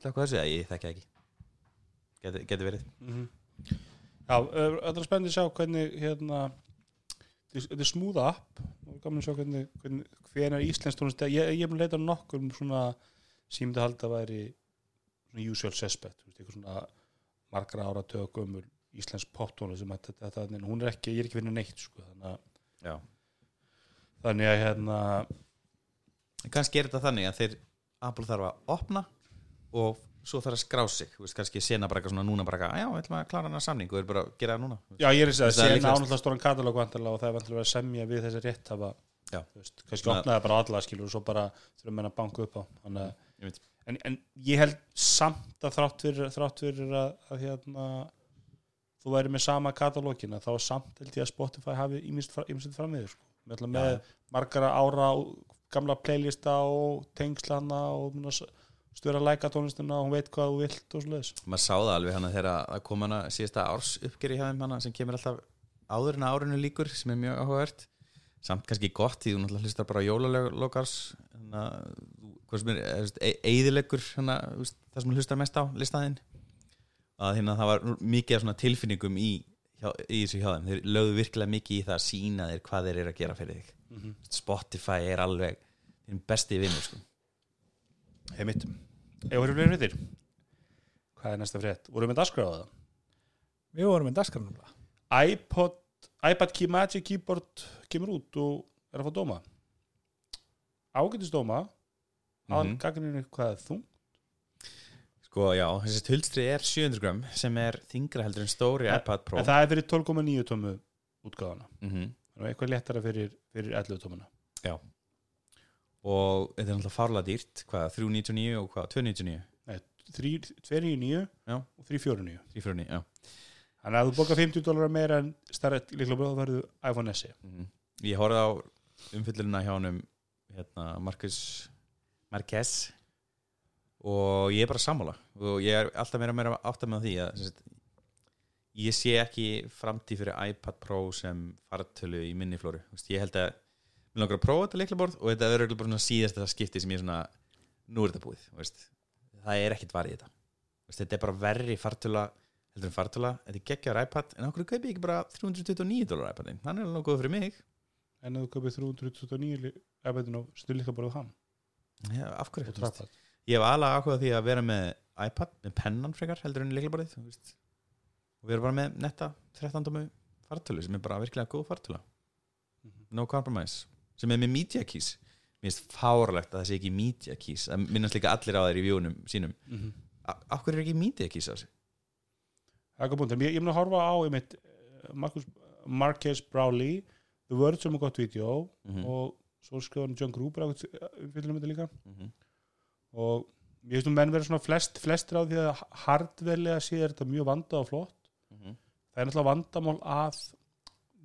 S3: slökka á þessu ég þekki það ekki. Geti, geti verið.
S2: Mhm. Já, uh, þetta er spennandi að sjá hvernig hérna þetta þetta er smúða app. Gaman að sjá hvernig, hvernig hvenær íslensk tónlist ég, ég er búin að leita nokkur svona sem myndi halda væri svona usual suspect eitthvað svona margra ára tökumur íslensk poptónlist þetta, þetta, þetta, hún er ekki, ég er ekki finnur neitt sko, þannig að þannig að hérna
S3: kannski er þetta þannig að þeir Apple þarf að opna og svo þarf að skrá sig. Þú veist, kannski sena bara eitthvað svona núna bara eitthvað, já, við ætlum að klára hana samning. Og þeir bara að gera það núna.
S2: Já, ég er að
S3: Það er
S2: segja,
S3: líklegast.
S2: náttúrulega stóran katalóg og það er vantarlega að semja við þessi rétt hafa,
S3: Já.
S2: þú veist, kannski opnaði bara alla skilur og svo bara þurfum menn að banka upp á. Þannig
S3: Ég
S2: en, en ég held samt að þrátt fyrir, þrátt fyrir að, að hérna þú væri með sama katalógina þá samt held ég að Spotify hafi ímyndst fram með sko. með, margara ára og gamla playlista og tengslana og störa að læka tónlistina og hún veit hvað þú vilt og svoleiðis.
S3: Maður sá það alveg hana þegar að koma hana síðasta árs uppgeri hjá þeim hana sem kemur alltaf áður en að árinu líkur sem er mjög áhugavert. Samt kannski gott því þú náttúrulega hlustar bara á jólalögars þannig að þú- hvað sem er eðilegur það sem hlustar mest á listaðinn. Að hérna það var mikið af svona tilfinningum í, hjá, í þessu hjá þeim. Þeir lögðu virkilega mikið í það að sína þér hvað þeir eru að gera fyrir þig.
S2: Mhm.
S3: Spotify er alveg besti vinnur sko.
S2: Heimitt Ef voru fleiri fréttir Hvað er næsta frétt? Voru með dagskráða það?
S4: við vorum með dagskarnum
S2: iPod, iPad Key Magic Keyboard kemur út og er að fá dóma. Ágætist dóma Aðal
S3: Mhm.
S2: gagninu hvað er þú?
S3: sko já, þessi tuldstri er 700 gram sem er þingra heldur en stóri
S2: En-
S3: iPad Pro.
S2: En það er fyrir 12,9 tómu útgáðana
S3: mm
S2: Þannig að eitthvað léttara fyrir, fyrir 11 tómuna
S3: og þetta er náttúrulega farlega dýrt. Hvað, 399 og hvað, 299
S2: 299
S3: Já.
S2: og 349
S3: 349, já.
S2: Þannig að þú bókar 50 dólar meira en starra líklega bróð verður iPhone SE
S3: Mhm. ég horfði á umfyllurina hjá honum hérna, Marcus Marquez. Og ég er bara sammála. Og ég er alltaf meira meira átt að með því að sagt, ég sé ekki framtíð fyrir iPad Pro sem fartölu í minni flóru Vist, ég held að mér langar að prófa þetta leiklaborð og þetta verður bara svona síðasta skipti sem ég svona nú er þetta búið veist. það er ekkit varð í þetta. Veist, þetta er bara verri fartöla heldur en fartöla, þetta er geggjar iPad en okkur kaupi ég ekki bara 329 dólar iPadin hann er alveg góð fyrir mig.
S2: En ef þú kaupir 329 iPadin og stu líka bara það
S3: Já, af hverju? Ég hef alveg áhuga á því að vera með iPad með pennan frekar heldur en leiklaborðið og við erum bara með netta 13 dómu fartölu sem er bara virkilega góð fartöla
S2: Mhm.
S3: no compromise sem er með media keys mér finnst fárlegt að það sé ekki media keys að minnast líka allir á þeir í vjónum sínum
S2: Mhm.
S3: A- af hverju er ekki media keys á þessu?
S2: Það er ekki búin, ég, mun að horfa á einmitt, eh, Marcus, Marcus Browley The Word sem er gott vídeo
S3: Mhm.
S2: og svo skrifa hann John Gruber um fylgum þetta líka
S3: Mhm.
S2: og ég veist um menn vera svona flest, flestir á því að hardverlega sé þetta mjög vandað og flott
S3: Mhm.
S2: það er náttúrulega vandamál að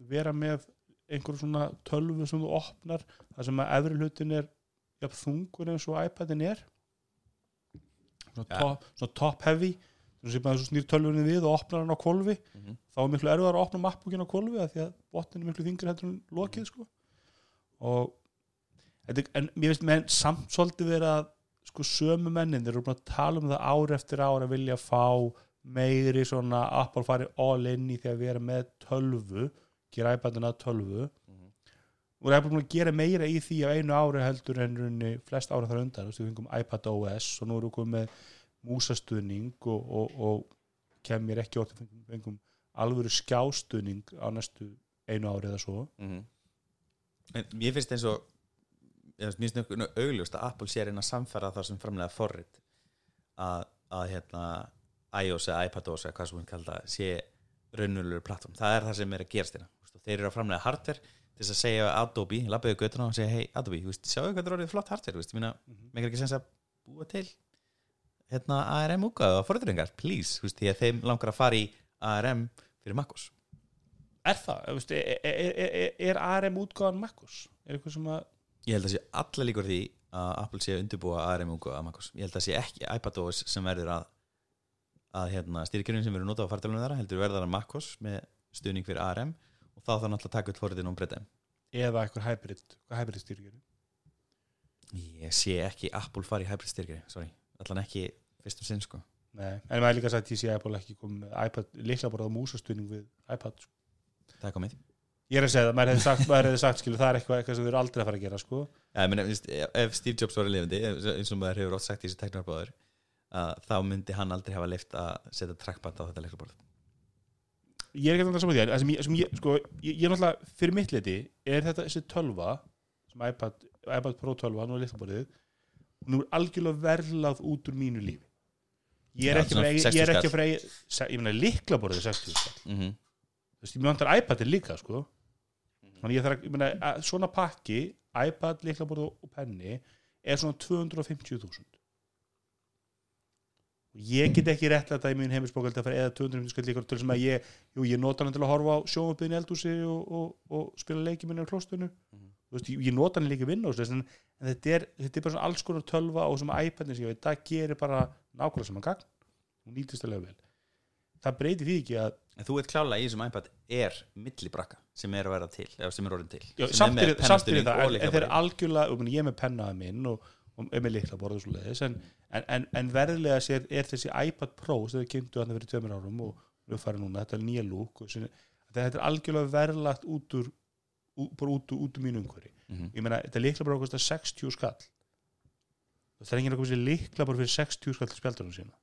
S2: vera með einhver svona tölvu sem þú opnar það sem að efri hlutin er jafn þungur eins og iPadin er svona,
S3: Ja.
S2: top, svona top heavy sem snýr tölvunni við og opnar hann á kolvi
S3: Mhm.
S2: þá er miklu erfiðar að opna mappbúkin á kolvi því að botnin er miklu þingri heldur en lokið sko. og en mér finnst menn samt svolítið vera að sko sömu mennin þeir eru búin að tala um það ár eftir ár að vilja fá meiri svona Apple fari all in í því að vera með tölvu gera iPadin að tölvu.
S3: Mhm.
S2: og það er búin að gera meira í því á einu ári heldur en runni flest ára þar undan, þú veist, við fengum iPad OS og nú erum við komið með músastuðning og, og, og kemur ekki orðið fengum, alvöru skjástuðning á næstu einu ári eða svo.
S3: Mhm. en mér finnst eins og ég finnst mér finnst augljóst að Apple sé að reyna að samfæra það sem framlega forrit að, að hérna iOS eða iPadOS eða hvað sem hún kalda sé raunulegu plattform, það er það sem er að gerast hérna. og þeir eru að framlega hardware til þess að segja Adobe, lappiðu göttuna og segja hei Adobe, sjáu hvað það er orðið flott hardware meina,
S2: Mhm.
S3: mér er ekki sens að búa til hérna ARM útgáðu á forritringar, please, veist, því að þeim langar að fara í ARM fyrir MacOS
S2: Er það? Þú veist, Er, er, er, er ARM útgáðan MacOS? Er eitthvað sem að
S3: Ég held að sé alla líkur því að Apple sé að undirbúa ARM útgáðu að MacOS Ég held að sé ekki iPadOS sem verður að að hérna, styrkjörnum sem verður notað á fartalunum þeirra heldur verður að MacOS með stuðning fyrir ARM og þá þarf náttúrulega að taka upp forritin og breyta þeim
S2: eða eitthvað hybrid, hvað hybrid styrkjur
S3: Ég sé ekki Apple fara í hybrid styrkjöri sorry, allan ekki fyrst um sinn sko.
S2: Nei, en maður er líka sagt að ég sé Apple ekki komið með iPad, líklega bara á músastuðning við iPad sko.
S3: Það er komið.
S2: Ég er að segja það, maður hefði sagt, maður hefði sagt skilu, það er eitthvað, eitthvað sem við erum aldrei að fara að gera sko.
S3: ja, meni, ef, ef Steve Jobs var lifandi eins og maður hefur ótt sagt í þessu teknarbáður þá myndi hann aldrei hafa leift að setja trackpad á þetta leiklaborð
S2: Ég er ekki að saman því, en sem ég, sem ég, sko, ég, ég er náttúrulega, fyrir mitt liti, er þetta þessi tölva, sem iPad, iPad Pro 12, nú er listaborðið, hún er algjörlega verðlað út úr mínu lífi. Ég er ekki,
S3: svona
S2: fyrir, ég
S3: 60
S2: er ekki
S3: skall.
S2: fyrir, ég meina, liklaborðið er 60 skall.
S3: mm -hmm.
S2: þú veist, mjög vantar iPadin líka sko þannig ég þarf að, ég meina, að svona pakki iPad, líklaborð og penni er svona 250.000 og ég get ekki rétt að það í minn heimisbókald að fara eða 250 skall líka til sem að ég, jú, ég nota hann til að horfa á sjónvarpiðin í eldhúsi og, og, og spila leiki minni á klóstunum
S3: Mhm.
S2: þú veist, ég, ég nota hann líka í vinna og en, þetta, er, þetta er bara alls konar tölva og sem iPadin sem ég veit, það gerir bara nákvæmlega saman gagn. Og nýtist alveg vel. Það breyti því ekki að
S3: En þú veit klálega í þessum iPad er millibrakka sem er að vera til, eða sem er orðin til
S2: Já,
S3: sem
S2: samt
S3: með
S2: samt
S3: pennastuðning
S2: það,
S3: og
S2: en, þeir algjörlega og ég með pennaða minn og, og með líkla borðu svo leiðis en, en, en, en verðilega sér er þessi iPad Pro sem þau kynntu hann fyrir tveimur árum og við farum núna, þetta er nýja lúk þetta er algjörlega verðlagt út úr út, bara út, út úr mínu umhverfi.
S3: Mhm.
S2: ég meina, þetta líkla borðu kostar 60 skall. Það er enginn að koma sér líkla borðu fyrir 60 skall til spjaldunum sína.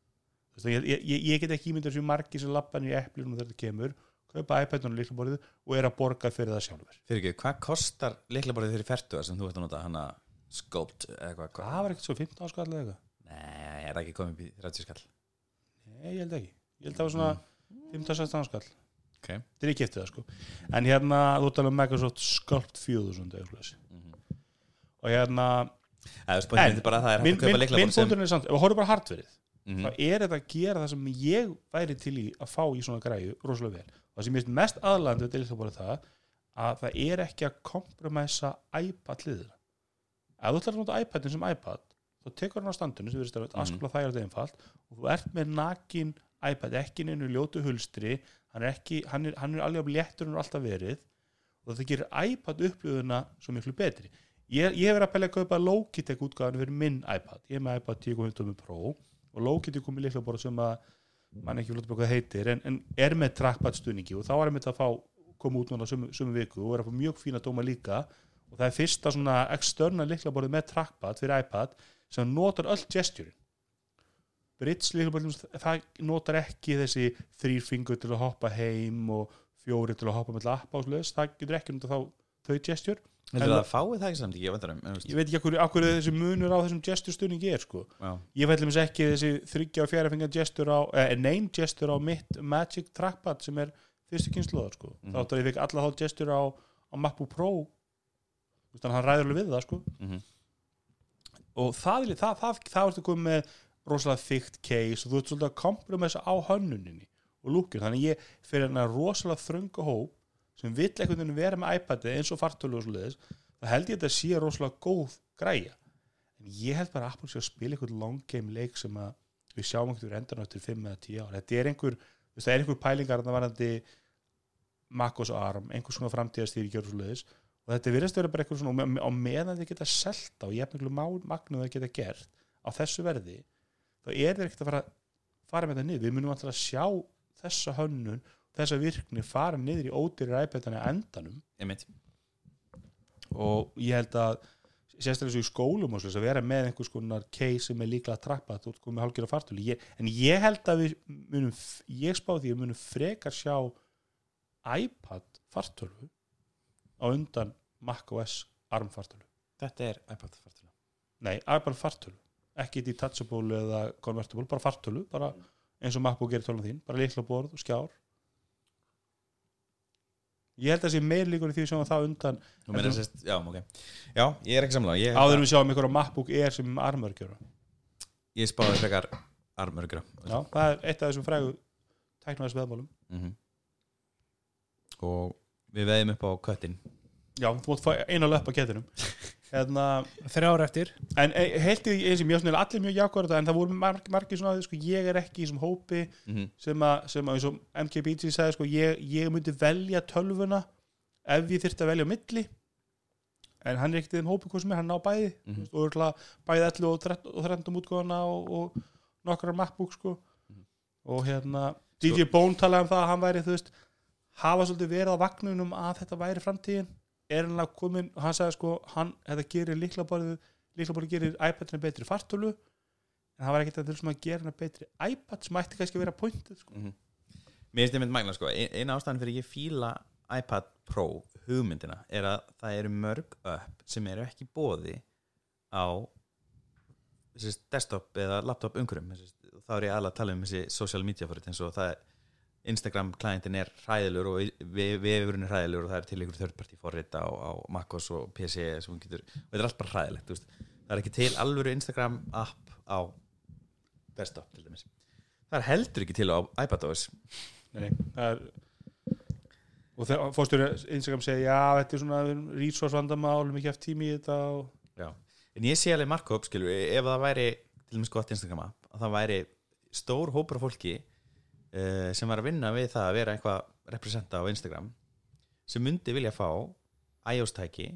S2: Ég, ég, ég get ekki ímyndað sem margi sem lappan í eplinu þegar þetta kemur kaupa iPad-un og líkla borðu og er að borga fyrir það sjálfur
S3: Fyrir ekki, hvað kostar lyklaborðið fyrir fertuga sem þú ert að nota hana Sculpt eða hvað hvað?
S2: það var ekkert svo 15 skall eða eitthvað?
S3: Nei, er það ekki komið í 30 skall?
S2: Nei, ég held ekki. Ég held að það var svona 15-16 skall.
S3: Ok.
S2: Þetta er ekki eftir það sko. En hérna, þú tala um Microsoft Sculpt 4000 eða eitthvað þessi.
S3: Mhm.
S2: Og hérna
S3: er spennandi bara að það er
S2: Minn búndurinn er samt Ef við horfum bara hardverið
S3: Mhm.
S2: þá er þetta að gera það sem ég væri til í að fá í svona græju rosalega vel. Og það sem ég finnst mest aðlandi við deilta bara það að það er ekki að kompromæsa iPad liður ef þú ætlar að nota iPadin sem iPad þá tekur hann á standinu sem erum
S3: Mhm.
S2: aðskapla þægjart einfalt og þú ert með nakin iPad ekki neinu ljótu hulstri hann er, ekki, hann er, hann er alveg léttur en alltaf verið og það gerir iPad upplöðuna svo miklu betri. Ég, ég hef verið að pæla að kaupa Logitech útgáðan fyrir minn iPad. Ég er með iPad 10.1 Pro og Logitech kom í líkla bara sem að mann ekki flott hvað það heitir en, en er með trackpad stuðningi og þá er einmitt að fá koma út núna sömu, sömu viku og er að fá mjög fína dóma líka og það er fyrsta svona externa líklaborðið með trackpad fyrir iPad sem notar öll gesturin Brits líklaborðið það notar ekki þessi þrýr fingur til að hoppa heim og fjóri til að hoppa með appa og sluðis, það getur ekki notað þá þau gesture
S3: heldur það að fái það ekki samt ég veit um en,
S2: ég veit ekki akkur, akkur þessi munur á þessum gesture stunningi er sko.
S3: Já,
S2: ég fællum þess ekki þessi þryggja og fjara fengar gestur á, eh, nein gestur á mitt Magic Trackpad sem er fyrstu kynsluðar sko,
S3: Mhm.
S2: þá áttur ég fekk alla þá gestur á, á MacBook Pro þannig að hann ræður alveg við það sko.
S3: Mhm,
S2: og það, er- það, það, það ertu komið með rosalega þykkt case og þú ert svolítið að kompromissa á hönnuninni og lúkjur, þannig að ég fyrir hennar rosalega þröngu hóp sem vill einhvern veginn vera með iPadið eins og fartölu og svoleiðis, þá held ég að þetta sé rosalega góð græja. En ég held bara að Apple sé að spila einhvern long game leik sem að við sjáum einhvern endan eftir 5 eða 10 ár, þetta er einhver það er einhver pælingar að það varandi MacOS ARM, einhvers svona framtíðastýri og þetta virðast vera bara eitthvað svona á meðan þið geta selta og jafnveglu magnu það geta gert á þessu verði þá er þeir ekkert að fara fara með það niður, við munum alltaf að sjá þessa hönnun, þessa virkni fara niður í ódýri iPadana endanum.
S3: Einmitt.
S2: Og ég held að sérstaklega svo í skólum og svo að vera með einhvers konar case sem er líklega að trappa þú komið hálfgjör á fartölu ég, en ég held að við munum ég spá því að við munum frekar sjá iPad fartölu á undan macOS ARM fartölu
S3: þetta er iPad fartölu
S2: nei, iPad fartölu ekki detachable eða convertible, bara fartölu bara eins og MacBook gerir tölum þín bara litla borð og skjár. Ég held að sé meir líkur í því sem það undan
S3: sérst, já, ok. Já, ég er ekki samlega
S2: áður við sjáum ykkur á MacBook Air sem armörgjör
S3: ég spáði frekar armörgra
S2: Já, það er eitt af þessum frægu tæknaðis veðmálum.
S3: Mhm. Og við veðum upp á köttin
S2: Já, þú mátt fá eina löpp á ketinum *laughs* hérna,
S4: þrjár eftir
S2: En e- heilt í eins og mjög svona allir mjög jákvæður en það voru margir, margir svona sko, ég er ekki í þessum hópi
S3: Mhm.
S2: sem að, sem að eins og MKBG sagði sko, ég, ég myndi velja tölvuna ef ég þyrfti að velja milli en hann er ekkert í þeim hópi hvað sem er, hann ná bæði mm -hmm. og örugglega bæði 11 og 13 og 13 útgóðana og, og nokkrar MacBook sko.
S3: Mhm.
S2: og hérna DJ Bone talaði um það að hann væri þú veist, hafa svolítið verið á vagnunum að þetta væri framtíðin er hann að komin, hann sagði sko hann, þetta gerir líklaborðið líklaborðið gerir iPadina betri fartölu en það var ekkert að þurfum að gera hana betri iPad sem ætti kannski að vera pointið sko.
S3: Mhm. Mér finnst ég mynd magna sko Ein- Eina ástæðan fyrir ég fíla iPad Pro hugmyndina er að það eru mörg upp sem eru ekki bóði á desktop eða laptop umhverjum þá er ég alveg að tala um þessi social media fyrir eins og það er Instagram klientin er hræðilegur og vefurinn er hræðilegur og það er til ykkur þörfparti forrita á, á MacOS og PC og þetta er allt bara hræðilegt það er ekki til alvöru Instagram app á desktop til dæmis. Það er heldur ekki til á iPadOS
S2: Nei, það er og þegar fórstjóri Instagram segja já, þetta er svona resource vandamál við erum ekki haft tími í þetta og...
S3: En ég sé alveg markup skilur ef það væri til dæmis gott Instagram app að það væri stór hópur af fólki uh, sem var að vinna við það að vera eitthvað representa á Instagram sem myndi vilja fá iOS-tæki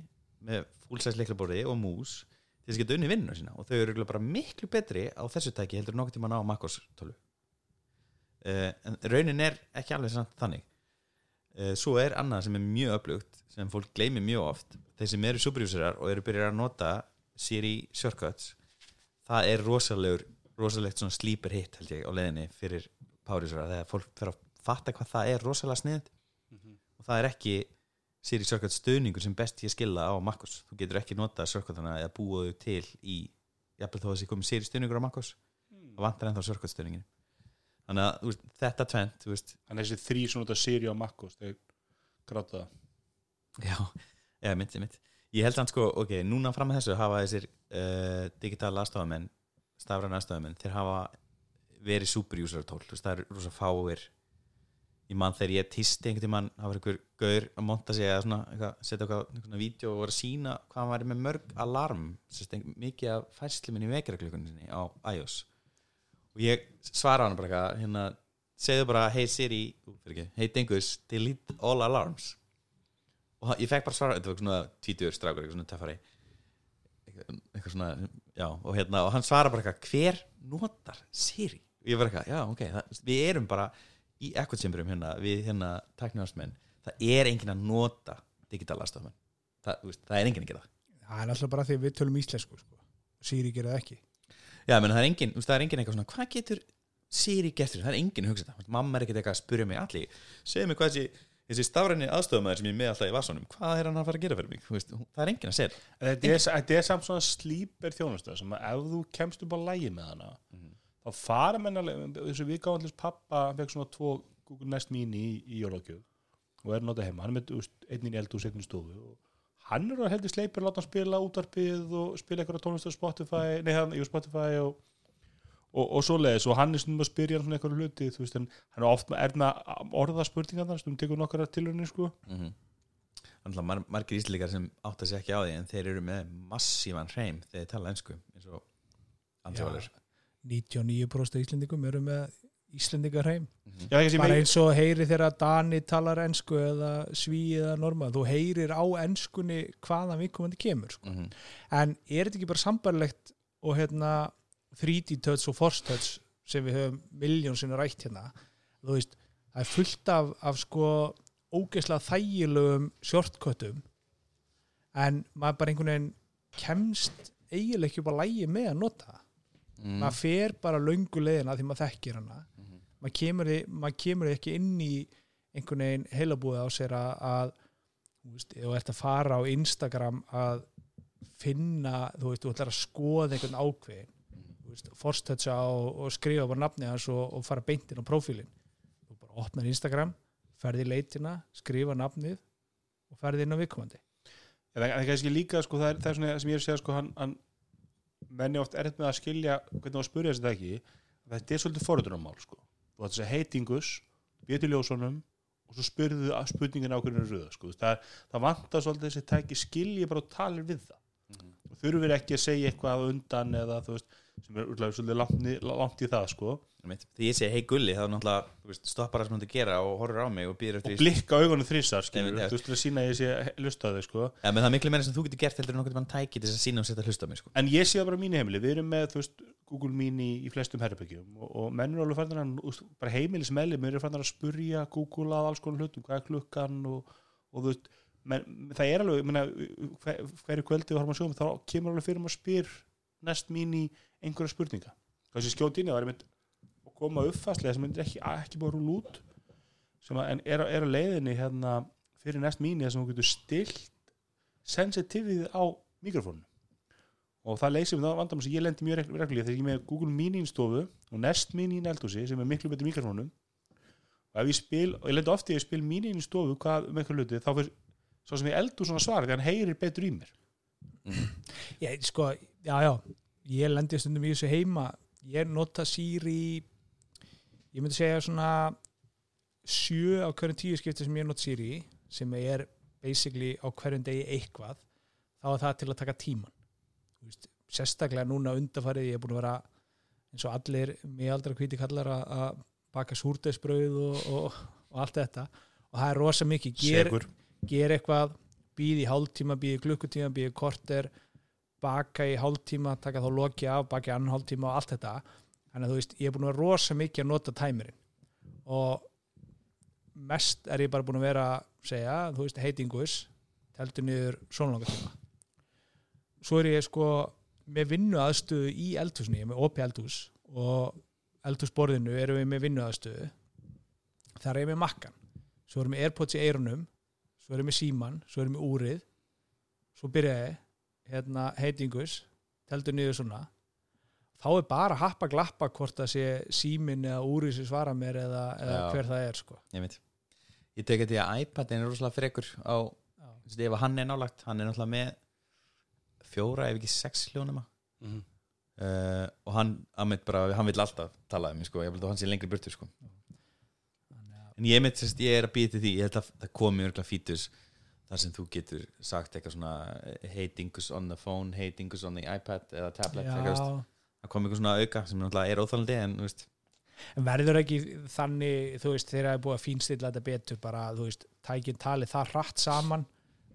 S3: með fullsæs leiklaborði og mús til þess að geta unni vinnuna sína. Og þau eru bara miklu betri á þessu tæki heldur en nokkuð tíma á MacOS 12 uh, en raunin er ekki alveg þannig. Uh, svo er annað sem er mjög öflugt sem fólk gleymi mjög oft. Þeir sem eru superuserar og eru byrjar að nota Siri shortcuts það er rosalegur rosalegt svona sleeper hit held ég á leiðinni fyrir poweruserar þegar fólk fyrir að fatta hvað það er rosalega snið og það er ekki Siri shortcut stöðningur sem best ég skilða á MacOS þú getur ekki nota shortcutana eða búa þau til í jafnvel þó að þessi komið Siri stöðningur á MacOS það vantar ennþá shortcut stöðningin þannig að veist, þetta tvent
S2: þannig að þessi þrý svona út af Siri og MacOS þeir gráta. Það
S3: Já, já, mitt, mitt. Ég held hann sko, ok, núna fram að þessu hafa þessir uh, digitala aðstofamenn stafræna aðstofamenn, þeir hafa verið superuser tól, þú veist, það er rosa fáir. Ég mann þegar ég tísti einhvern tímann, það var einhver gaur að monta sig eða svona, setja svona vídeo og voru að sína hvað hann væri með mörg alarm, sérst, ein- mikið af færslu minni vekjaraklukkunni á iOS. Og ég svara hann bara eitthvað, hérna segðu bara, hey Siri, hey Dingus delete all alarms. Og ég fekk bara svara, þetta var svona tvítur strákur, eitthvað svona eitthvað, eitthvað svona, já, og hérna og hann svara bara eitthvað, hver notar Siri? Ég var eitthvað, já, ok, það, við erum bara í ekkert hérna, við hérna tæknivarsmenn, það er enginn að nota digitala aðstofmenn það, þú veist, það er enginn að gera það.
S4: Er alltaf bara því við tölum íslensku sko. Siri gerir það ekki.
S3: Já, menn það er veist, það er enginn eitthvað svona hvað getur Siri gert þér, það er enginn að hugsa þetta. Mamma er ekkert eitthvað að spyrja mig allir. Segðu mig hvað þessi, þessi stafræni aðstofamæður sem ég er með alltaf í vasanum hvað er hann að fara að gera fyrir mig? Það er enginn að segja
S2: Þetta. Er, þetta er samt svona slíper þjónustu sem að ef þú kemst upp á lægi með hana
S3: Mhm.
S2: Þá fara menn alveg þessu allir pappa hann fekk svona tvo Google Nest Mini í, í jólagjöf og er notað heima. Hann er með þú veist, einn í eldhús, einn í stofu og hann er að heldur sleipur láta hann spila útarpið og spila eitthvað tónlist á Spotify nei, hann, jú, Spotify og og, og svoleiðis. Og hann er stundum að spyrja hann svona eitthvað hluti þú veist, en hann er oft með, er með orða spurningar stundum tekur nokkara tilhörni sko.
S3: Mm -hmm. Þannig mar margir íslíkar sem átt að segja ekki á því en þeir eru með massívan hreim þegar þeir tala ensku eins og Andrjóður
S4: 99% Íslendingum eru með Íslendingar heim
S2: Já, ekki sem
S4: bara eins og heyri þegar Dani talar ensku eða sví eða norma þú heyrir á enskunni hvaðan viðkomandi kemur sko.
S3: mm -hmm.
S4: en er þetta ekki bara sambarlegt og hérna 3D touch og force touch sem við höfum miljón sinni rætt hérna þú veist, það er fullt af, af sko ógeðslega þægilegum shortcutum en maður bara einhvern veginn kemst eiginlega ekki upp á lægi með að nota það
S3: mm.
S4: maður fer bara löngu leiðina því maður þekkir hana
S3: Mhm.
S4: maður kemur, maður kemur ekki inn í einhvern veginn heilabúið á sér að, að þú veist, ef þú ert að fara á Instagram að finna, þú veist, þú ætlar að skoða einhvern ákveðin þú veist, forstötsa og, og skrifa bara nafni hans og, og fara beintinn á prófílin þú bara opnar Instagram ferði í leitina, skrifa nafnið og ferði inn á
S2: það það er kannski líka, sko, það er, það er svona sem ég er að segja, sko, hann, hann menni oft erfitt með að skilja hvernig á að spurja þessi það ekki þetta er svolítið forðunarmál, sko. Þú ætti að segja heitingus, býti ljósunum og svo spurðu að spurningin ákveðinu röða, sko, það, það vantar svolítið þessi tæki skilji bara og talir við það.
S3: Mhm.
S2: og þurfur ekki að segja eitthvað undan eða þú veist, sem er úrlega svolítið langt, í það, sko.
S3: Þegar ég segi hei gulli þá er náttúrulega stoppar það sem þú ert að gera og horfir á mig og býður eftir
S2: og blikka augunum þrísar, þú veist, að sína ég sé þau, sko.
S3: Ja, það er miklu meira sem þú getur gert heldur en nokkuð mann tæki til þess að sína og setja hlusta á mig sko.
S2: En ég sé það bara á mínu heimili, við erum með veist, Google Mini í flestum herrbyggjum og, og menn eru alveg fannir að, úst, bara heimilismelli, menn eru fannir að spurja Google að alls konar hlutum, hvað er klukkan og, og þú veist, menn, það er alveg, menna, hver, hverju kvöldi við horfum að sjóum, þá kemur alveg fyrir maður spyr næst Mini einhverja spurninga. Sé skjóti inn í það er að koma uppfastlega sem myndir ekki, ekki búið að rúla út sem að, en er, er á leiðinni hérna fyrir næst þar sem þú getur stilt sensitivið á mikrofónu og það leysir við það vandamál sem ég lendi mjög regl- reglulega þegar ég er með Google Mini í stofu og Nest Mini í eldhúsi sem er miklu betur mikrofónum. Og ef ég spil, og ég lendi ofti að ég spil Mini í stofu hvað með eitthvað hluti þá fyrir svo sem ég eldhús svona svar því hann heyrir betur í mér.
S4: Ég, sko, já, já ég lendi stundum í þessu heima. Ég nota Siri ég myndi segja svona sjö á hverjum tíu skipti sem ég nota Siri sem er basically á hverjum degi eitthvað þá er það til að taka tíman veist, sérstaklega núna undarfarið ég er búin að vera eins og allir miðaldra hvíti kallar að- baka súrdeisbrauð og, og, og allt þetta. Og það er rosa mikið. Ger, gera eitthvað býði hálftíma, býði klukkutíma, býði korter baka í hálftíma, taka þá loki af baka í annan hálftíma og allt þetta. Þannig að þú veist, ég er búin að vera rosa mikið að nota tæmirinn og mest er ég bara búin að vera segja, þú veist, heitingus teltur niður svona langa tíma. Svo er ég sko með vinnu aðstöðu í eldhúsni ég er með OP eldhús og eldhúsborðinu erum við með vinnu aðstöðu þar er ég með makkan svo erum við airpods í eirunum svo erum við síman, svo erum við úrið. Svo byrjaði hérna heitingus, teldur niður svona þá er bara að happa glappa hvort það sé símin eða úrið sem svara mér eða, eða hver það er sko.
S3: ég veit ég tek í að iPadin er rosalega frekur á, veist, ef hann er nálagt hann er náttúrulega með fjóra ef ekki sex hljónuma
S2: Mhm.
S3: uh, og hann, bara, hann vil alltaf tala um mig sko, ég vil að hann sé lengri burtu sko. En ég, mitt, ég er að býta til því. Ég held að það komi örgulega fítus þar sem þú getur sagt eitthvað svona heitingus on the phone, heitingus on the iPad eða tablet, það komi eitthvað svona auka sem náttúrulega er óþálandi en
S4: en verður ekki þannig þú veist, þegar það er búið að fínstilla þetta betur bara, þú veist, tækin tali það hratt saman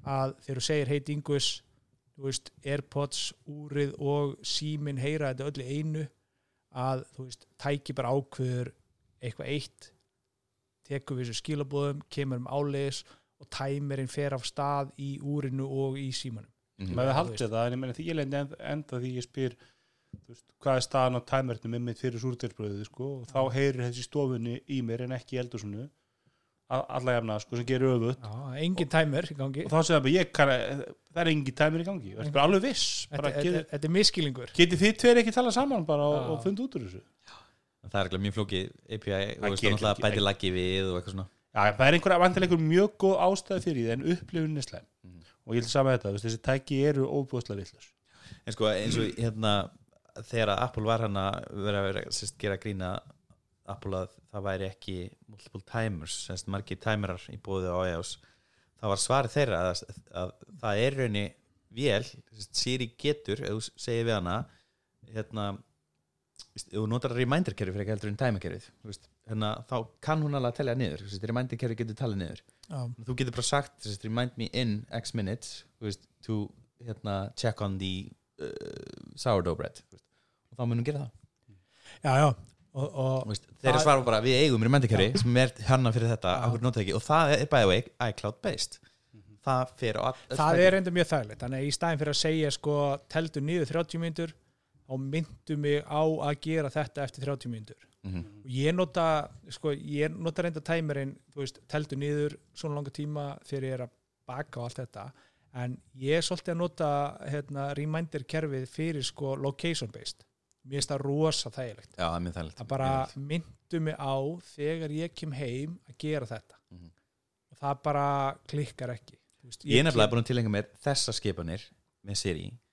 S4: að þegar þú segir heitingus, þú veist Airpods, úrið og símin heyra þetta öll í einu að, þú veist, tæki bara ákveður eitthvað eitt tekur við þessu skilabóðum, kemur um áleiðis og tæmirinn fer af stað í úrinu og í símanum.
S3: Mm
S2: maður
S4: þú
S2: haldið það, en ég meina því ég lendi enda, því ég spyr veist, hvað er staðan á tæmernum með mitt fyrir súrdeilsbröðu sko, og þá heyrir þessi í stofunni í mér en ekki í eldhúsinu a- alla jafna sko, sem gerir öfut
S4: Já, engin tæmur í gangi.
S2: Og þá segir það bara, ég kann það er engin tæmur í gangi, það er bara alveg viss?
S4: Þetta er miskilingur
S2: getið þið tveir ekki tala saman bara og, og funda út úr þessu?
S3: Það er ekki mjög flókið API og
S2: getur
S3: bæti laggi við og eitthvað svona
S2: Já, það er einhverja vantilega einhver mjög góð ástæði fyrir því en upplifun er slæm.
S3: Mhm.
S2: og ég vil sama þetta, þessi tæki eru óbúðslega villus
S3: en sko eins og hérna þegar að Apple var hann að vera að vera, sérst, gera grína Apple að það væri ekki multiple timers, sérst, margir timerar í bóði á iOS það var svarið þeirra að, að það er raunni sérst, Siri getur ef þú segir við hana hérna þú notar reminder kerfi fyrir ekki heldur en timer kerfið þú veist, hérna, þá kann hún alveg að telja niður reminder kerfi getur talið niður.
S4: Já,
S3: þú getur bara sagt remind me in x minutes þú veist, to hérna, check on the uh, sourdough bread veist, og þá munum gera það.
S4: Já, já. Og, og
S3: veist, þeirra
S4: Það-
S3: svara bara við eigum reminder kerfi sem er hanna fyrir þetta
S4: Já.
S3: og það er by the way iCloud based það á all-
S4: það er enda mjög þægilegt. Þannig að í staðin fyrir að segja sko teldu niður 30 mínútur þá myndu mig á að gera þetta eftir 30 mínútur.
S3: Mhm.
S4: og ég nota sko, ég nota reynda tæmirinn þú veist, teldu niður svona langa tíma þegar ég er að baka og allt þetta. En ég er svolítið að nota hérna, reminder kerfið fyrir sko location based. Mér finnst það rosa þægilegt.
S3: Já, það er
S4: bara myndu mig á þegar ég kem heim að gera þetta.
S3: Mhm.
S4: og það bara klikkar ekki. Veist,
S3: ég er nefnilega búin að tilengja mér þessa skipanir með Siri. og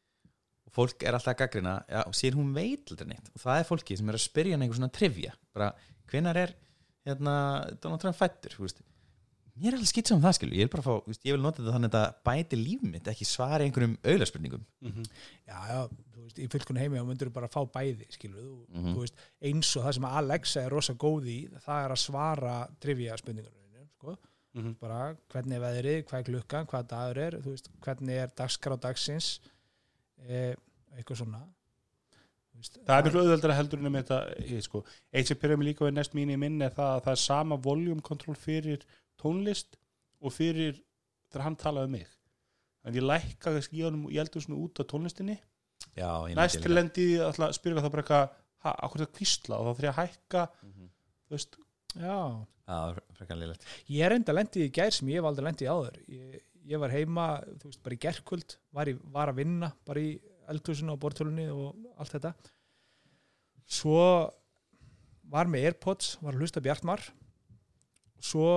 S3: fólk er alltaf að gaggrina já, og sér hún veit aldrei neitt. Og það er fólki sem er að spyrja hann einhver svona trivia. Bara, hvenar er hérna, Donald Trump fættur mér er alveg skitt saman það skilu ég vil bara fá, veist, ég vil nota þetta þannig að bæti líf mitt ekki svari einhverjum auðlarspurningum
S4: já, já, þú veist, í fullkun heimi þá myndur þú bara fá bæði, skilur þú,
S3: Mhm.
S4: þú veist, eins og það sem Alexa er rosa góð í, það er að svara trivia spurningar sko.
S2: Mhm.
S4: bara hvernig er veðrið, hvað er klukkan hvað dagur er, veist, hvernig er dagskrá dagsins eh, eitthvað svona. Þú veist,
S2: það er miklu auðveldara heldur með þetta ég, sko, eitt sem byrja mig líka við næst mín í minn er það að það er sama volume control fyrir tónlist og fyrir þegar hann talaði um mig. En ég lækka þess honum ég heldur svona út á tónlistinni. Næst til lendi að spyrja það bara eitthvað ha, akkur það kvísla og þá þurfi ég að hækka
S3: Mhm.
S2: þú veist,
S4: já,
S3: já,
S4: ég er enda lendið í gær sem ég hef aldrei lendið í áður. Ég, ég var heima, þú veist, bara í gerkvöld var, í, var að vinna, bara í eldhúsinu og bortölunni og allt þetta. Svo var með Airpods, var að hlusta Bjartmar. Svo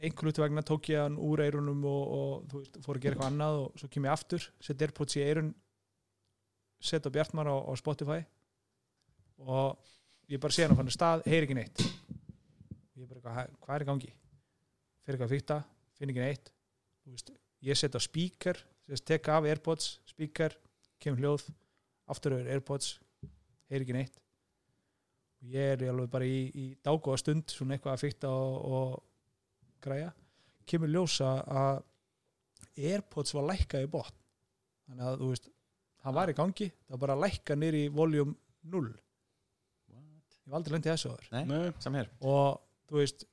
S4: einhvern hluti vegna tók ég hann úr eirunum og, og þú veist, fór að gera eitthvað annað og svo kem ég aftur, sett Airpods í eirun sett á Bjartmar á, á Spotify og ég bara sé hann á fannu stað, heyr ekki neitt. Ég bara, eitthvað, "Hæ, hvað er í gangi? Fyrir eitthvað að fykta, finn ekki neitt veist, ég set á speaker þess teka af Airpods, speaker kemur hljóð, aftur yfir Airpods heyr ekki neitt. Og ég er alveg bara í, í dágóða stund, svona eitthvað að fykta og, og græja. Kemur ljósa að Airpods var lækkað í botn. Þannig að þú veist, það var í gangi það var bara að lækka nýri í voljum 0 ég var aldrei lendið þessu
S3: hér.
S4: Og þú veist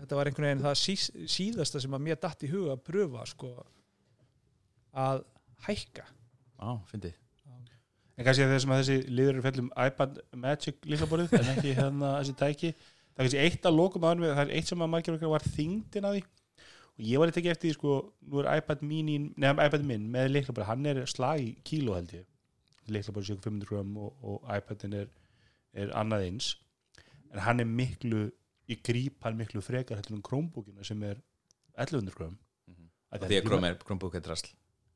S4: þetta var einhvern veginn það sís, síðasta sem að mér datt í huga að pröfa sko að hækka.
S3: Á, fyndi
S2: en kannski að þessum að þessi liður eru fellum iPad Magic líkaborðið en ekki hérna þessi tæki. Það er kannski eitt að lokum aðeins við það er eitt sem að margir okkar var þingdin að því. Og ég var eitthvað ekki eftir því sko nú er iPad mini, nefnum iPad minn með líkaborðið, hann er slag í kíló held ég. Líkaborðið sé 500 gram og, og iPadin er, er annað eins. En hann er miklu í gríp hann miklu frekar heldur en Chromebookina sem er 1100 gram
S3: Mhm.
S2: Af
S3: og
S2: því að
S3: Chrome er Chromebook er drasl.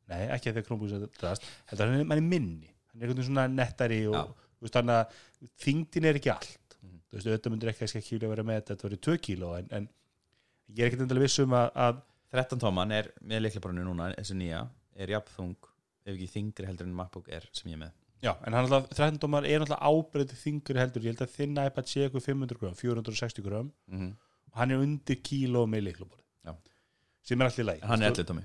S2: Nei, ekki að því að Chromebook er drast heldur hann er, er minni, hann er veginn svona nettari og þú veist að þingdin er ekki allt.
S3: Mhm.
S2: þú veist, auðvitað myndir ekki að skilja að vera með þetta þetta verið 2 kíló en, en ég er ekkert endalega viss um að, að
S3: 13 tóman er með leiklaborinu núna þessu nýja, er jafnþung ef ekki þingri heldur en MacBook er sem ég með
S2: já, en hann alltaf, 13 dómar er alltaf ábreytið þingri heldur, ég held að þinn iPad sé eitthvað 500 gram, 460 gram.
S3: Mm -hmm.
S2: og hann er undir kíló með leiklubori sem er allir læg
S3: hann er 11 tómi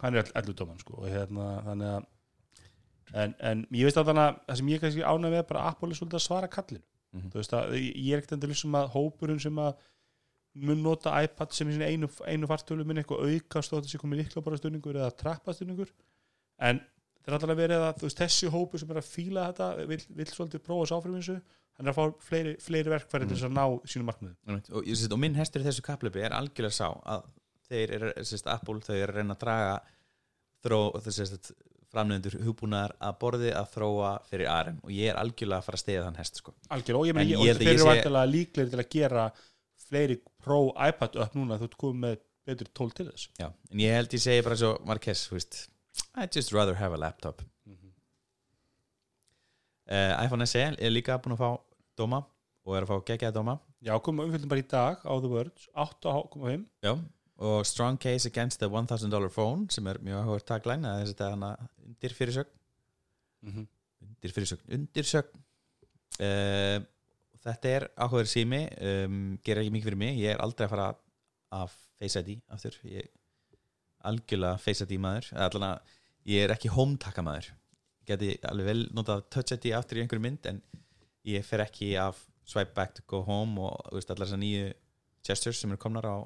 S2: hann er allir dóman sko. Og hérna þannig að en, en ég veist að þannig að það sem ég kannski ánæg með bara Apple er svolítið að svara kallinu.
S3: Mhm.
S2: þú veist að ég er ekkert endur sem að hópurinn sem að mun nota iPad sem einu, einu fartölu minn eitthvað auka stótt þessi komið líkla bara stunningur eða trappa stunningur en þetta er alltaf verið að veist, þessi hópu sem er að fíla þetta vill, vill svolítið prófa þessu áfriminsu hann er að fá fleiri, fleiri verkfæri til þess að ná sínum markmiðum.
S3: Einmitt. og, ég sést, og minn hestur í þessu kaplöpi er algjörlega sá að þeir eru, sést, Apple þau eru að reyna að draga þró, þess að framnefndur hugbúnaðar að borði að þróa fyrir Aren og ég er algjörlega að fara að stiga þann hest sko.
S2: algjörlega, og ég
S3: En
S2: meina,
S3: ég
S2: ég, og þeir
S3: ég
S2: eru
S3: sé-
S2: líklegir til að gera fleiri Pro iPad upp núna þú ert komið með betur tól til þess.
S3: Já, en ég held ég segi bara svo Marquez, þú veist I'd just rather have a laptop. Uh, iPhone SE er líka búin að fá dóma og er að fá geggjaða dóma.
S2: Já, komum umfjöldum bara í dag á The Words 8.5
S3: Já, og strong case against the $1000 phone sem er mjög áhugur tagline að þess að hana undir fyrirsögn. Undir fyrirsögn, undir sögn. Uh, þetta er áhugur sími um, gerir ekki mikið fyrir mig, ég er aldrei að fara að Face ID aftur. Ég algjörlega Face ID maður allan að ég er ekki home-taka maður geti alveg vel notað Touch ID aftur í einhverju mynd en ég fer ekki af swipe back to go home og veist, allar þessar nýju gestures sem eru komnar á,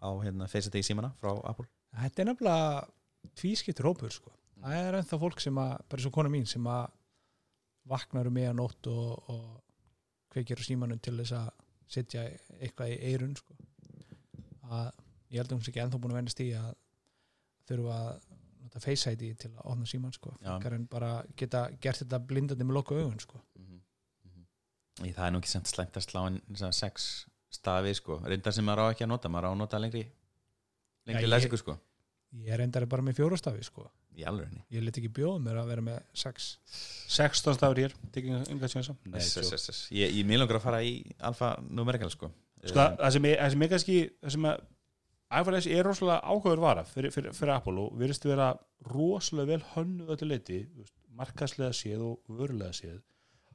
S3: á hérna, Face ID símana frá Apple
S4: Þetta er nefnilega tvískiptur hópur sko. það er ennþá fólk sem að bara svo kona mín sem að vaknar um meðan nótt og, og kveikir á símanum til þess að setja eitthvað í eirun sko. að ég held að hún sé ekki ennþá búin að vennast í að þurfa að nota Face ID til að opna síman sko. Frekar en bara geta gert þetta blindandi með loka augun sko.
S3: mm -hmm. það er nú ekki slæmt að slá en þessa sex stafi sko, reyndar sem maður á ekki að nota maður á að nota lengri lengri
S4: ég-
S3: læsingu sko
S4: ég er endari bara með fjórastafi sko.
S3: í
S4: ég let ekki bjóða mér að vera með sex
S2: 16 stafur hér, tekið enga sjansa Nei, tjók.
S3: ég, ég mér langar að fara í alfa numerical sko
S2: sko, það, það sem er, er kannski það sem að iPhone S er rosalega áhugaður vara fyrir, fyrir, fyrir Apple og virðist vera rosalega vel hönnuð öllu leiti markaslega séð og vörulega séð.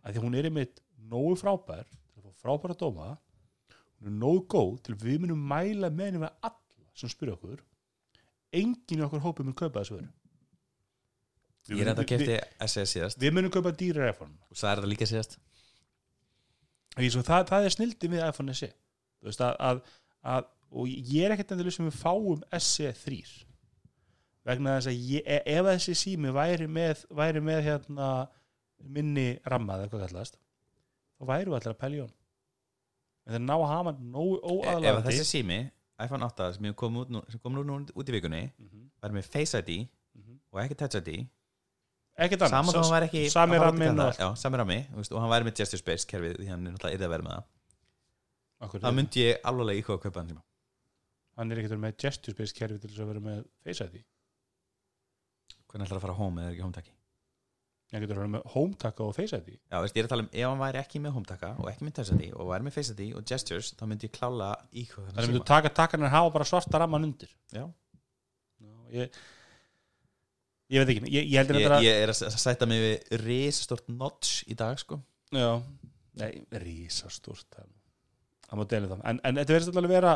S2: Að því hún er einmitt nógu frábær til að fá frábæra dóma hún er nógu góð til við munum mæla með henni með alla sem spyrja okkur. Enginn í okkur hópið mun kaupa þessu Við
S3: ég er enda að
S2: við,
S3: kefti SS síðast.
S2: við munum kaupa dýrar iPhone.
S3: Og það er það líka síðast.
S2: Því svo það, það er snildi við iPhone SE Þú veist, að, að, að, og ég er ekkert endur sem við fáum SE 3 vegna þess að ég, e- ef þessi sími væri með, væri með hérna, minni rammað eða hvað kallast þá væru allir að pælja hún en það ná að hafa nógu
S3: ef að
S2: óaðlandi
S3: þessi sími iPhone 8 sem kom, út sem kom nú, út í vikunni
S2: Mhm,
S3: var með Face ID
S2: mhm.
S3: og ekki Touch ID
S2: ekkert
S3: ekki
S2: sami
S3: að já, sami veist, og hann væri með Gesture Space kerfið því hann er náttúrulega yrði að vera með það. Það myndi ég alveg íkvað að kaupa hann síma
S2: hann er ekkert með gesture space kerfi til þess að vera með Face ID.
S3: Hvernig ætlar að fara home eða ekki home taki?
S2: Hann getur verið með home taka og Face ID.
S3: Já, veist, ég er að tala um, ef hann væri ekki með HomeTaka og ekki með Touch ID og væri með Face ID og Gestures þá myndi ég klála í hvað
S2: þannig myndu taka takkarnir hafa bara svarta ramman undir.
S3: Já,
S2: Já, ég, ég veit ekki ég, ég
S3: ég,
S2: að
S3: ég er að s- sætta mig við risastort notch í dag sko.
S2: Já, nei, rísastúrt það það má deli það. En, en þetta verðist alveg að vera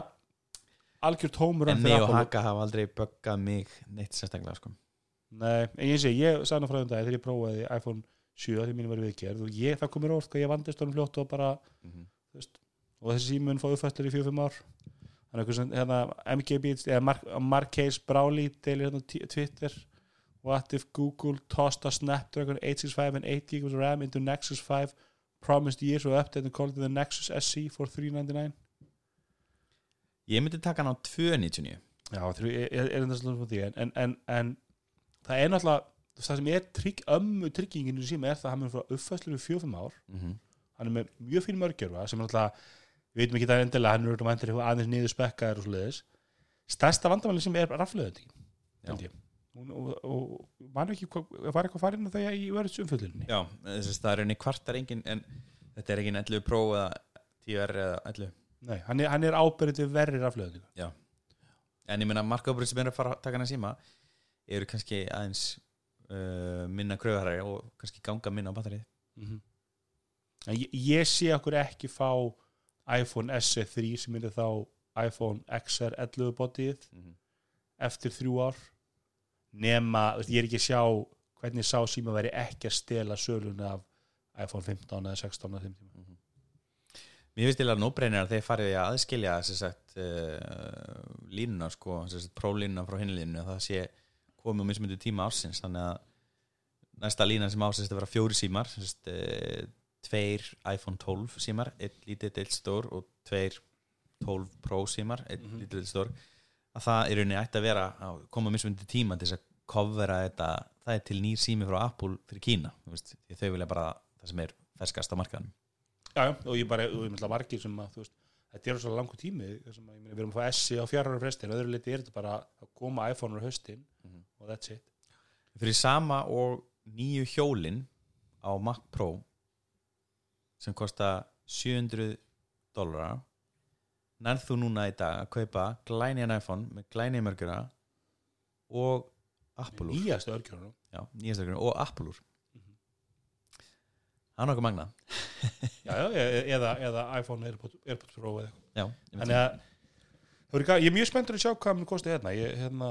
S2: algjör tómur
S3: En mig og Haka hafa aldrei böggað mig neitt sérstaklega sko.
S2: Nei, en ég sé, ég sagði frá um dag þegar ég prófaði iPhone 7 því mínu var viðgerð og ég, það komur orð hvað ég vandist honum fljótt og bara,
S3: Mhm.
S2: þú veist og þessi símun fá uppfæstur í 4-5 ár. Þannig hérna, Mark, Marquez Bráli til hérna Twitter What if Google tossed a Snapdragon 865 and 8 GB RAM into Nexus 5 promised years of update and called it the Nexus SC for 399
S3: Ég myndi taka hann á 299
S2: Já, þrjú, er, er, er þetta slúðum því en, en, en, en það er náttúrulega það sem er trygg, ömmu trygginginu sem er það að hann mun frá uppfæslu við 4-5 ár.
S3: Mm
S2: hann er með mjög fín mörgjörfa sem er náttúrulega, við veitum ekki það endilega hann er eitthvað aðeins niður spekkaður og svoleiðis. Stærsta vandamáli sem er rafleðandi og, og, og man ekki hvað, var eitthvað farin að það í verðs umfjöldinni
S3: Já, þess að það er enni kvartar engin en þetta er engin 11 Pro eða 10R eða 11
S2: Nei, hann er, hann er ábyrðið verri rafleðandi
S3: En ég meina markaðubrið sem er að fara að taka hann að síma eru kannski aðeins uh, minna kröðarari og kannski ganga minna á batterið.
S2: Mm -hmm. ég, ég sé okkur ekki fá iPhone SE3 sem er þá iPhone XR 11 bodyið
S3: mm -hmm.
S2: eftir þrjú ár. Nema, ég er ekki að sjá hvernig sá síma væri ekki að stela söluna af iPhone 15 eða 16 á þeim tíma
S3: Mér finnst til að nóbreinir að þeir farið að aðskilja sagt, uh, línuna sko, sagt, prólínuna frá hinlínuna það sé komið á mismundu tíma ársins. Þannig að næsta línan sem ásist að vera fjóri símar sérst, e, tveir iPhone 12 símar einn lítið eitt stór og tveir 12 Pro símar einn
S2: Mhm.
S3: lítið eitt stór. Að það í rauninni ætti að vera að koma mismundi tíma til þess að covera þetta það er til nýr sími frá Apple fyrir Kína veist, þau vilja bara það sem er ferskast á markaðanum
S2: Já, og ég bara, og ég myndla margir sem að, þú veist, þetta er svo langur tími sem að, ég meina, við erum að fá S á ára frestin öðru liti er þetta bara að koma iPhone á höstin
S3: Mhm.
S2: og that's it
S3: fyrir sama og nýju hjólin á Mac Pro sem kosta 700 dólara nærð þú núna í dag að kaupa glænian iPhone með glænian mörgura og Apple úr
S2: nýjastu
S3: mörgura og Apple úr
S2: Mhm.
S3: Það er nokkuð magna *laughs*
S2: já, já, e- eða, eða iPhone Airpods, Airpods Pro eða.
S3: Já, ég veit
S2: þannig að það verður ga- ég er mjög spenntur að sjá hvað mér kosti hérna. Ég, hérna,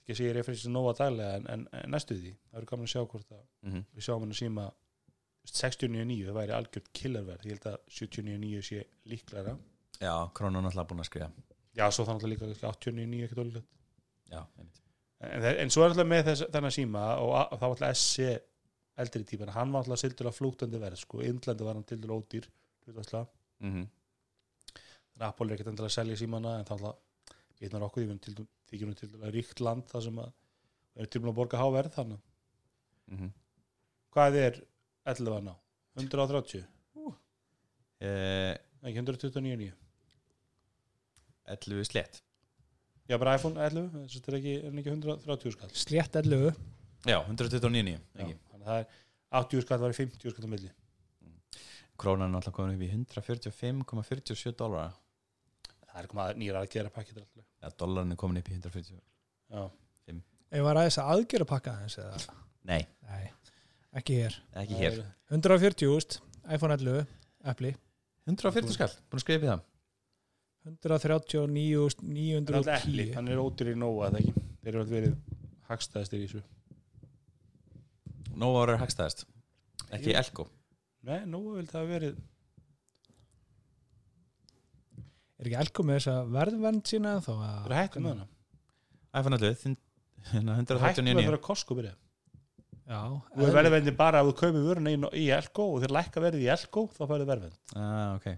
S2: ekki að segja ég er fyrir þessi nóga daglega en, en, en næstu því, það verður gaman að sjá hvort að
S3: Mhm.
S2: við sjáum hann að síma 69.9, það væri algjört killerverð. Ég held að 79.9 sé líklæra
S3: Já, krónan alltaf búin að skrifa.
S2: Já, svo þannig líka kannski 89.9 ekkert ólíklegt.
S3: Já, einmitt.
S2: En, þe- en svo er alltaf með þess, þennan síma og, a- og var alltaf SC eldri típan, hann var alltaf sildilega flúktandi verð sko, Indlandi var hann til dæla ódýr
S3: mm
S2: þannig að Apple er ekkert endilega að selja símana en það alltaf bitnar okkur, því við erum til, til dæla ríkt land það sem að við erum tilbúin að borga háverð þannig
S3: -hmm.
S2: hvað er 11 að ná? 130?
S3: eh,
S2: ekki 129.9
S3: 11 slett
S2: já, bara iPhone 11, þess að þetta er ekki, er ekki 130 skall?
S4: Slétt 11
S3: Já, 129
S2: Já,
S3: ekki
S2: þannig að það er 80 skall var í 50 skall á milli.
S3: Krónan er alltaf komin upp í 145,47 dólara
S2: það er komað nýra að gera pakkið alltaf.
S3: Já, dólarin er komin upp í 140
S2: já,
S4: Ef var aðeins að aðgera pakka
S3: Nei,
S4: Nei, ekki hér.
S3: Ekki hér.
S2: Er-
S4: 140 úst, iPhone 11 Appli
S3: 140 skall, búin að skrifa í það.
S4: 139 úst,
S2: Það er alltaf epli,
S4: 910
S2: hann er ódýr í nóa þeir eru alltaf verið hagstæðastir í þessu
S3: Nova er hagstæðist ekki Elko.
S2: Nei, Nova vil það verið
S4: Er ekki Elko með þess að verðvend sína þá að
S2: Það er hægt með hana. Það er fannallu Hægt með að vera kosko byrja
S4: Já
S2: Þú er verðvendi bara að þú kaupir vöruna í Elko og þér lækka verðið í Elko þá færðu verðvend
S3: ah, okay.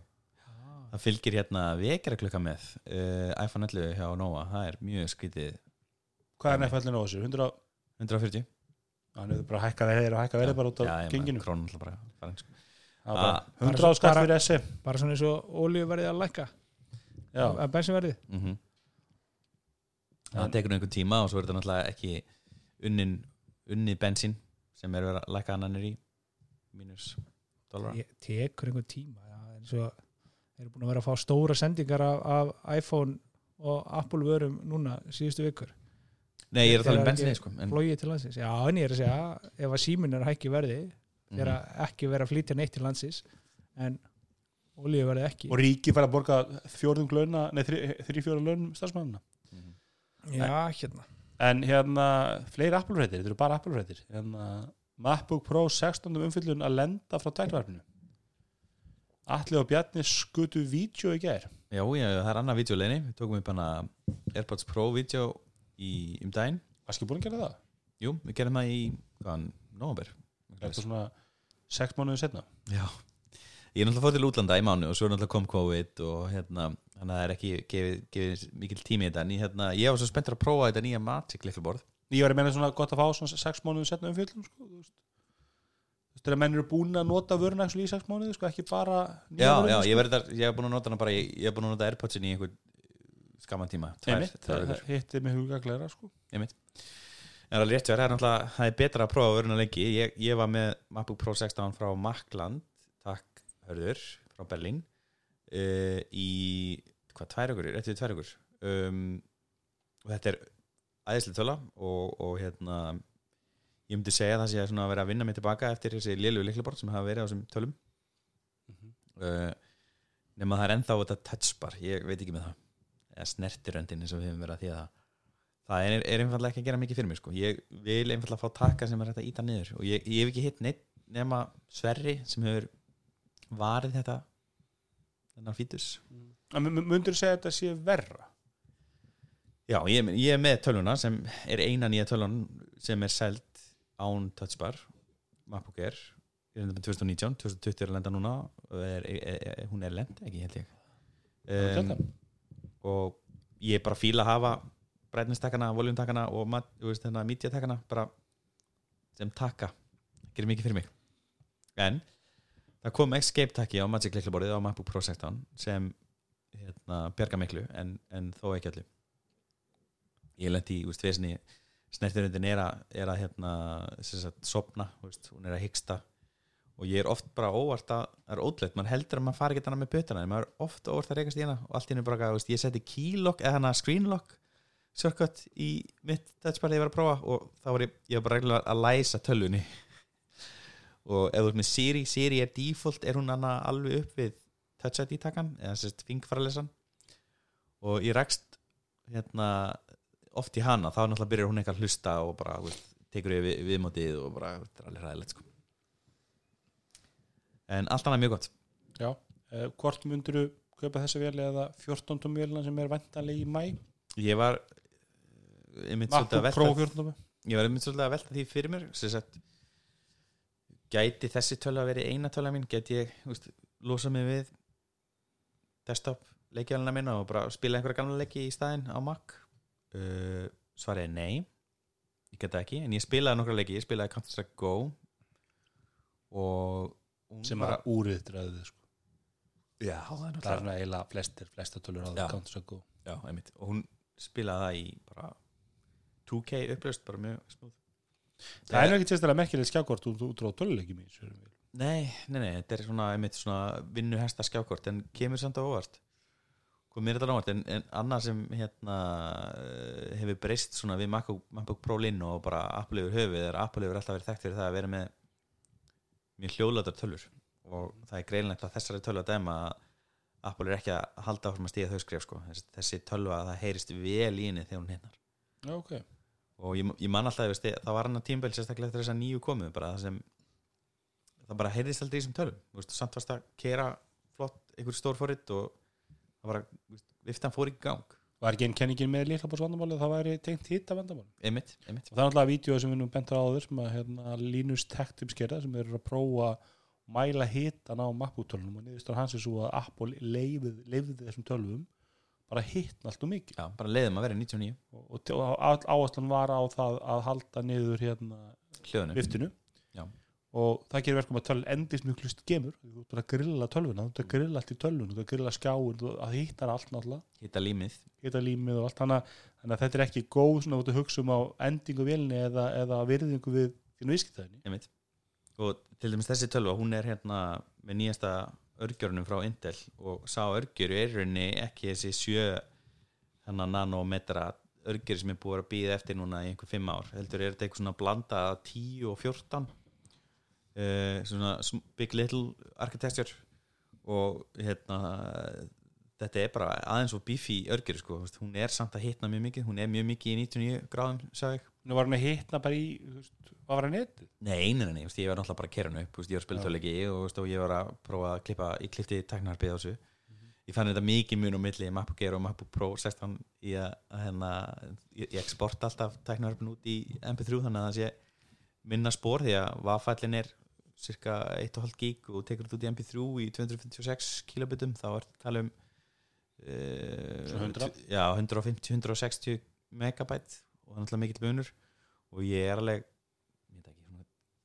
S3: Það fylgir hérna vekjara klukka með uh, Það er fannallu hjá Nova Það er mjög skritið
S2: Hvað er nefnallin á þessu? 100...
S3: 140
S2: Þannig að þú bara hækka verðið og hækka verðið bara út
S3: ah,
S2: á genginu. Hundra
S4: áskall
S2: fyrir þessi
S4: Bara svona eins og ólíu verðið að lækka. Að bensin verðið
S3: mm -hmm. Það tekur einhvern tíma og svo verður það náttúrulega ekki unnin, unni bensin sem er verið að lækka annanir í mínus dólar
S4: Tekur einhvern tíma Það er búin að vera að fá stóra sendingar af, af iPhone og Apple vörum núna síðustu vikur.
S3: Nei, ég er að tala um bensinni sko, en,
S4: flóið til landsins, já en ég er að segja ef að símin er að hækki verði þeir
S3: Mhm.
S4: að ekki vera að flytja neitt til landsins en olíu verði ekki.
S2: Og ríki fær að borga fjórðum launa, nei þrjí fjórðum launum starfsmannina
S3: Mhm.
S4: já, hérna.
S2: En hérna, fleiri Apple-frættir, þetta eru bara Apple-frættir hérna, MacBook Pro 16. umfyllun að lenda frá tækvarpinu Alli og Bjarni skutu vídeo í gær.
S3: Já, já, það er annað vídeoleginni Við tókum upp hana AirPods Pro vídeo í, um daginn.
S2: Varstu búin að gera það?
S3: Jú, við gerum það í, hvaðan, nóvember.
S2: Þetta er svona sex mánuðið setna
S3: Já. Ég er náttúrulega fór til útlanda í mánu og svo er náttúrulega kom COVID og hérna, þannig að það er ekki gefið, gefið mikil tími í þetta. En hérna, ég var svo spenntur að prófa þetta nýja Magic liklaborð
S2: Ég var að meina svona gott að fá svona sex mánuðið setna umfyllun sko, þú veist. Þú veist, þegar menn eru búin að nota vöruna í sex mánuði, sko, ekki bara
S3: Já, já,
S2: sko.
S3: ég, hef búin að nota hana bara ég, hef búin að nota Airpodsin í einhver skaman tíma vikur.
S2: hitti mig hugagleira sko.
S3: En það er rétt verið, það er náttúrulega það er betra að prófa vöruna lengi. Ég, ég var með MacBook Pro 16 frá Macland takk hörður frá Berlín uh, í hvað, tvær ykkur, rétt við tvær ykkur um, og þetta er æðislega töla og, og hérna ég myndi segja að það sé svona að vera að vinna mig tilbaka eftir þessi lélugu liklabort sem hafa verið á þessum tölum. Uh, nema það er ennþá þetta touchbar, ég veit ekki með það eða snertiröndin eins og við hefum verið að því að það er, er einfallega ekki að gera mikið fyrir mig sko. ég vil einfallega fá taka sem er að íta niður. Og ég, ég hef ekki hitt neitt nema Sverri sem hefur varið þetta þennan fítus.
S2: En mundur þú segja að þetta sé verra?
S3: já, ég, ég er með tölvuna sem er eina nýja tölvun sem er seld án touchbar. MacBook Air ég er enda með 2019, 2020 er að lenda núna. Er, er, er, hún er lenda ekki held ég.
S2: Þetta?
S3: um, og ég er bara fíla að hafa breytnistakana, voljumtakana og veist, hérna, mediatakana bara sem taka gerir mikið fyrir mig. En það kom Escape takki á Magic Leiklaborðið á MacBook Pro 16 sem hérna, bjarga miklu en, en þó ekki allir ég lendi í úst, vesinni snertirundin er að, er að hérna, sagt, sopna úst, hún er að hyggsta og ég er oft bara óvart að það er ótrúleitt, maður heldur að maður fari ekki þannig með pötana en maður er oft óvart að reykast í hana og allt í henni bara, úst, ég seti keylock eða hana screenlock shortcut í mitt þegar ég var að prófa og þá var ég, ég var bara reglulega að læsa tölvunni. *laughs* Og ef þú ert með Siri, Siri er default er hún hana alveg upp við touch ID takan eða sérst fingfarlesan og ég rekst hérna oft í hana, þá náttúrulega byrjar hún eitthvað að hlusta og bara, veist, tekur við, viðmótið og bara, þetta er alveg ræðilegt sko. En allt annað mjög gott.
S2: Já, uh, hvort myndur þú kaupa þessa vél eða 14 tóm vélina sem er vantanlega í mæ
S3: ég var ég myndi svolítið að
S2: MacBook Pro
S3: velta
S2: 14 tómi
S3: ég var einmitt svolítið að velta því fyrir mér sem sagt gæti þessi tölu að veri eina tölu mín? Gæti ég úst, losa mig við desktop leikjálina minna og bara spila einhverja gamla leiki í staðinn á Mac? Uh, svarið er nei. Ég geta ekki, en ég spilaði nokkra leiki. Ég spilaði Counter-Strike Go og
S2: sem
S3: bara,
S2: er úrið dræðið sko.
S3: já, það er
S2: það er
S3: náttúrulega
S2: eiginlega flestir, á
S3: Já.
S2: Counter-Strike Go.
S3: já, einmitt, og hún spilaði það í bara 2K upplöst, bara mjög smúð
S2: það er ekki sérstaklega merkileg skjákort út, á töluleikjum í.
S3: Nei, nei, nei, þetta er svona, einmitt svona vinnuhesta skjákort en kemur samt á óvart kom mér þetta á óvart en, en annað sem hérna hefur breyst svona við MacBook, MacBook Pro Linn og bara Apple yfir höfuð er Apple yfir alltaf verið þekkt fyrir það að vera með mjög hljóðlátar tölur og það er greinlegt að þessari tölu að dæma að Apple er ekki að halda áfram að stíða þau skref sko. þessi, tölva það heyrist vel í henni þegar hún hinnar
S2: Já, ok.
S3: og ég, ég man alltaf, veist, það var hann að tímbil sérstaklega eftir þess að nýju komu bara það sem það bara heyrðist aldrei í þessum tölum samt varst að kera flott einhver stór fóritt og það bara, veist, viftan fór í gang
S2: Var ekki einn kenningin með líklabors vandamáli það væri tengt hitta vandamáli
S3: einmitt, einmitt.
S2: Og það er náttúrulega vídeo sem við nú bentar á áður sem að hérna, Linus Tech Tips gera sem eru að prófa að mæla hitan á MacBook-tölunum og niðurstur hans er svo að Apple leifið þessum tölvum bara hitna allt og mikið.
S3: Já, bara leiðum að vera 99
S2: og, og, og áherslan var á það að halda niður hérna
S3: Já.
S2: Og það gerir verkum að tölun endist mjög hlust gemur. Þú ert að grilla tölvuna, þú ert að grilla allt í tölvun þú ert að grilla skjáin, þú hittar allt náttúrulega.
S3: Hitta límið.
S2: Hitta límið og allt. Þannig að, þetta er ekki góð svona að hugsa um á endingu vélni eða, eða virðingu við þínu
S3: einmitt. Og til dæmis þessi tölva, hún er hérna með nýjasta örgjörnum frá Intel og sá örgjör er rauninni ekki þessi sjö nanometra örgjör sem er búið að býða eftir núna í einhver fimm ár. Heldur er þetta eitthvað svona blanda af 10 og 14 uh, svona big little architecture og hérna þetta er bara aðeins og beefy örgjör sko, hún er samt að hitna mjög mikið hún er mjög mikið í 99 gráðum sagði
S2: nú var hann að hitna bara í hvað var hann netið?
S3: Nei, nei, nei, ég var náttúrulega bara að kera hann upp ég var töluleiki og, og ég var að prófa að klippa, ég klippti teknarpið á þessu. Ég fann þetta mikið mun á milli MacBook Air og MacBook Pro 16 í að, hérna, ég, exporta alltaf teknarpin út í MP3 þannig að það sé minna spór því að vaffællin er cirka 1,5 gig og tekur þetta út í MP3 í 256 kilobitum þá er þetta að tala um uh,
S2: Svona 100?
S3: já, 150-160 megabæt og það er náttúrulega mikill munur. Og ég er alveg ég veit ekki,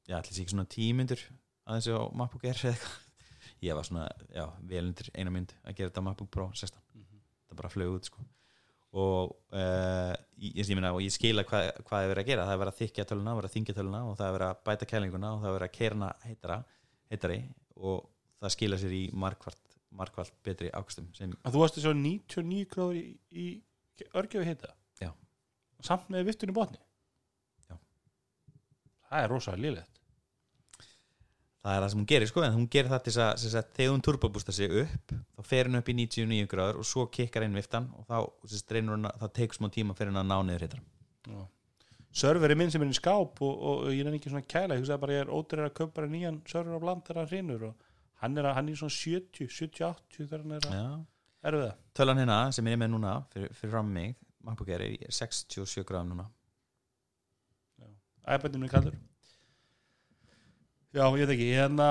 S3: svona, svona tímyndur aðeins á MacBook Air eða eitthvað. *laughs* Ég var svona, já, vel undir eina mynd að gera þetta á MacBook Pro 16 það bara flög út sko og uh, ég, ég, meina, og ég skila hvað, hvað er verið að gera það er verið að þykja töluna, verið að þingja töluna og það er verið að bæta kælinguna og það er verið að keirna heitara, heitari og það skila sér í markvart markvart betri
S2: að þú varst þessu 99 gráður í, í örgjöfi hita
S3: Já.
S2: samt með viftunni botni
S3: Já.
S2: það er rosalega lélegt
S3: það er það sem hún gerir sko en hún gerir það til að, sagt, þegar hún turbobústa sig upp þá fer hún upp í 99 gráður og svo kikkar inn viftan og þá, reynir hún að- það tekur smá tíma fyrir hún að ná niður hittar
S2: serveri minn sem er í skáp og, og ég er ekki svona kæla, ég hugsaði bara ég er ótrúið að bara nýjan server á bland þegar hann hrinur og hann er, að, hann er svona 70, 70, 80 þegar hann er að erfiða
S3: tölan hérna sem ég er með núna fyrir, fyrir fram mig, MacBook Air er 67 gráðum núna.
S2: Kallur Já, ég veit ekki, hérna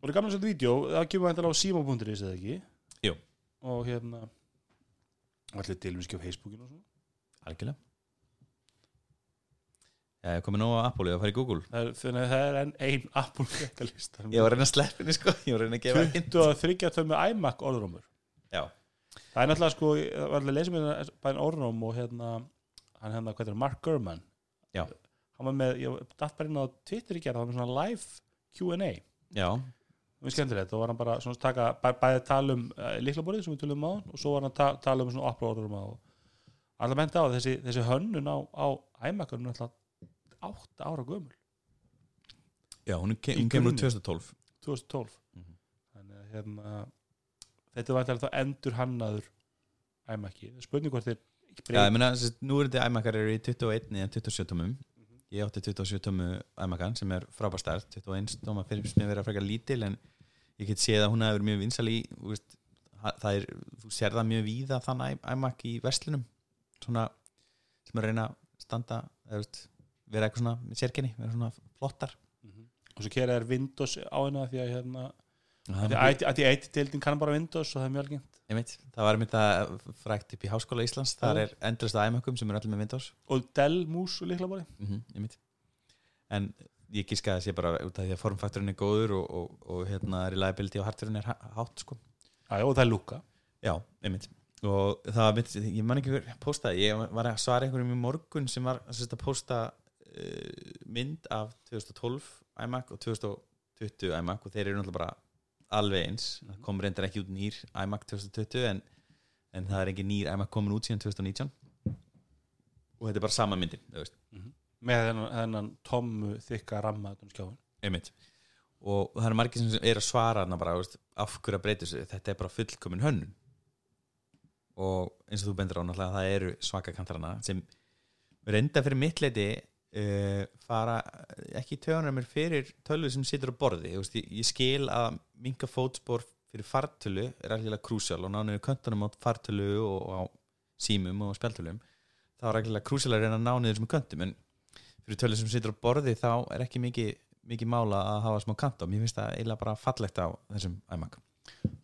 S2: voru gamla svolítið vídeo, það kemur eitthvað á síma.is eða ekki?
S3: Jú.
S2: og hérna allir tilvíski á Facebookinu og svona.
S3: Algjörlega. Ég komið nóg á Apple, ég var að fara í Google.
S2: Það er, þannig að það er enn ein *laughs* Apple frekkalista
S3: Ég var að reyna að sleppa henni sko. Ég var að reyna að gefa hint.
S2: 20 að þryggja þau með iMac orðrómur.
S3: Já,
S2: það er náttúrulega sko, það var allir leysum með bæðin orðróm og hérna hann hérna, hvað er það, Mark Gurman.
S3: Já.
S2: hann var með, ég datt bara inn á Twitter í gerð, það var með svona live Q&A
S3: já,
S2: mjög skemmtilegt, þá var hann bara að taka, bæ, bæði tala um uh, líklaborðið sem við tölum á og svo var hann að ta tala um svona orðrum og alltaf benti á þessi, þessi hönnun á, á er alltaf átta ára gömul.
S3: Já hún, ke hún kemur úr
S2: grunni.
S3: 2012
S2: 2012
S3: Mhm.
S2: þannig að hérna þetta var alltaf endur hannaður er spurning hvort þeir ekki
S3: Já, ég þessi, nú er þetta iMac-ar eru í 21 eða 27 tómum Ég átti 27 tómu iMac-an sem er frábær stærð. 21 tóma fyrir mér vera frekar lítil en ég get séð að hún hefur verið mjög vinsal í veist, það er, þú sér það mjög víða þann iMac í vestlunum svona sem er að reyna að standa eða, vera eitthvað svona með sérkenni, vera svona flottar.
S2: Mhm. og svo kera þær Windows á hennar því að hérna
S3: Það
S2: að
S3: var-
S2: því að því eitt deildin kann bara Windows og það er mjög algengt.
S3: Það var mynd að frækt upp í Háskóla Íslands. Þar er endurist að iMac-um sem er allir með Windows.
S2: Og Dell mús og
S3: mm ég veit en ég gíska að sé bara út af því að formfaktorinn er góður og, og, og hérna reliability og hardwareinn er há- hátt sko.
S2: Já, og það er lúka
S3: já, einmitt. Og það var mynd, ég man ekki hver postaði. Ég var að svara einhverjum í morgun sem var að, að posta uh, mynd af 2012 iMac og 2020 iMac og þeir eru náttúrulega bara alveg eins. Það kom reyndar ekki út nýr iMac 2020 en, en það er ekki nýr iMac komin út síðan 2019 og þetta er bara sama myndin þú veist.
S2: Með þennan, þennan tommu þykka ramma um
S3: einmitt. Og það er margir sem er að svara bara, veist, af hverju að breyta þessu? Þetta er bara fullkomin hönnun. Og eins og þú bendur á náttúrulega það eru svaka kantarana sem reynda fyrir mitt leiti uh, fara ekki í töðunar mér fyrir tölvu sem situr á borði. Veist, ég, ég skil að minka fótspor fyrir fartölu er alveg krúsjál og nánu köntunum á fartölu og á símum og spjaltölum þá er alveg krúsjál að reyna að ná niður þessum köntum. En fyrir tölvu sem situr á borði þá er ekki mikið mikið mála að hafa smá kant á. Mér finnst það eiginlega bara fallegt á þessum iMac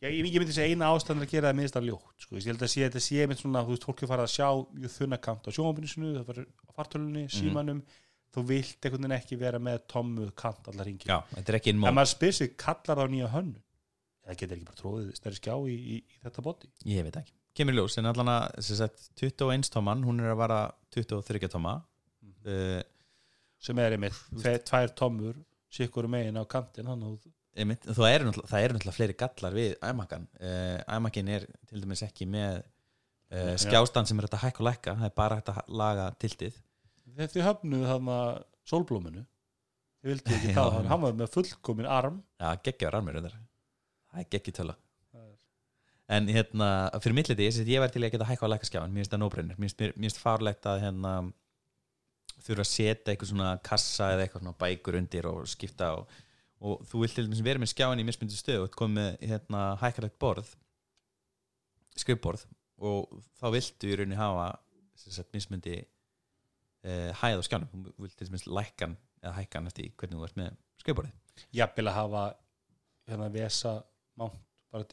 S2: Já, ég, ég myndi segja eina ástæðan að gera það minnst að ljótt sko. ég held að sé, þetta sé mynd svona þú veist, fólk er farið að sjá mjög þunna kant á sjónvapinu sinu, það var á fartölunni, símanum. Þú vilt einhvern veginn ekki vera með tommu kant allar ringi
S3: er
S2: en maður spyr sig, kallar það á nýja hönnu eða getur ekki bara tróðið stærri skjá í, í, í þetta bóti
S3: Ég veit ekki, kemur ljós en allan að sem sagt, 21 tóman, hún er að vara 23 tóma uh,
S2: sem er einmitt tvær tommur sikkur megin á kantin hann og
S3: einmitt, það eru náttúrulega, fleiri gallar við iMac-an uh, iMac-in er til dæmis ekki með uh, skjástan sem er hægt að hækka og lækka það er bara hægt að laga tiltið
S2: þegar þið höfnuðu hann að sólblóminu. Þið vildi ekki *laughs* það, hann, hann var með fullkomin arm.
S3: Já, geggjaður armur það er geggjur töla en hérna, fyrir mittliti, ég, ég væri til að geta hækka og lækka skjáin, mér finnst það nóbrennir mér finnst- fárlegt að hérna þurfa að setja eitthvað svona kassa eða eitthvað svona bækur undir og skipta og, og þú vilt til dæmis vera með skjáin í mismyndi stöð og komið með hérna, hækkarlegt borð skrifborð og þá viltu í rauninni hafa sagt, mismyndi eh, hæð á skjánum, þú vilt til dæmis lækkan eða hækkan eftir hvernig þú ert með skrifborðið
S2: jafnvel að hafa hérna vesa mánt bara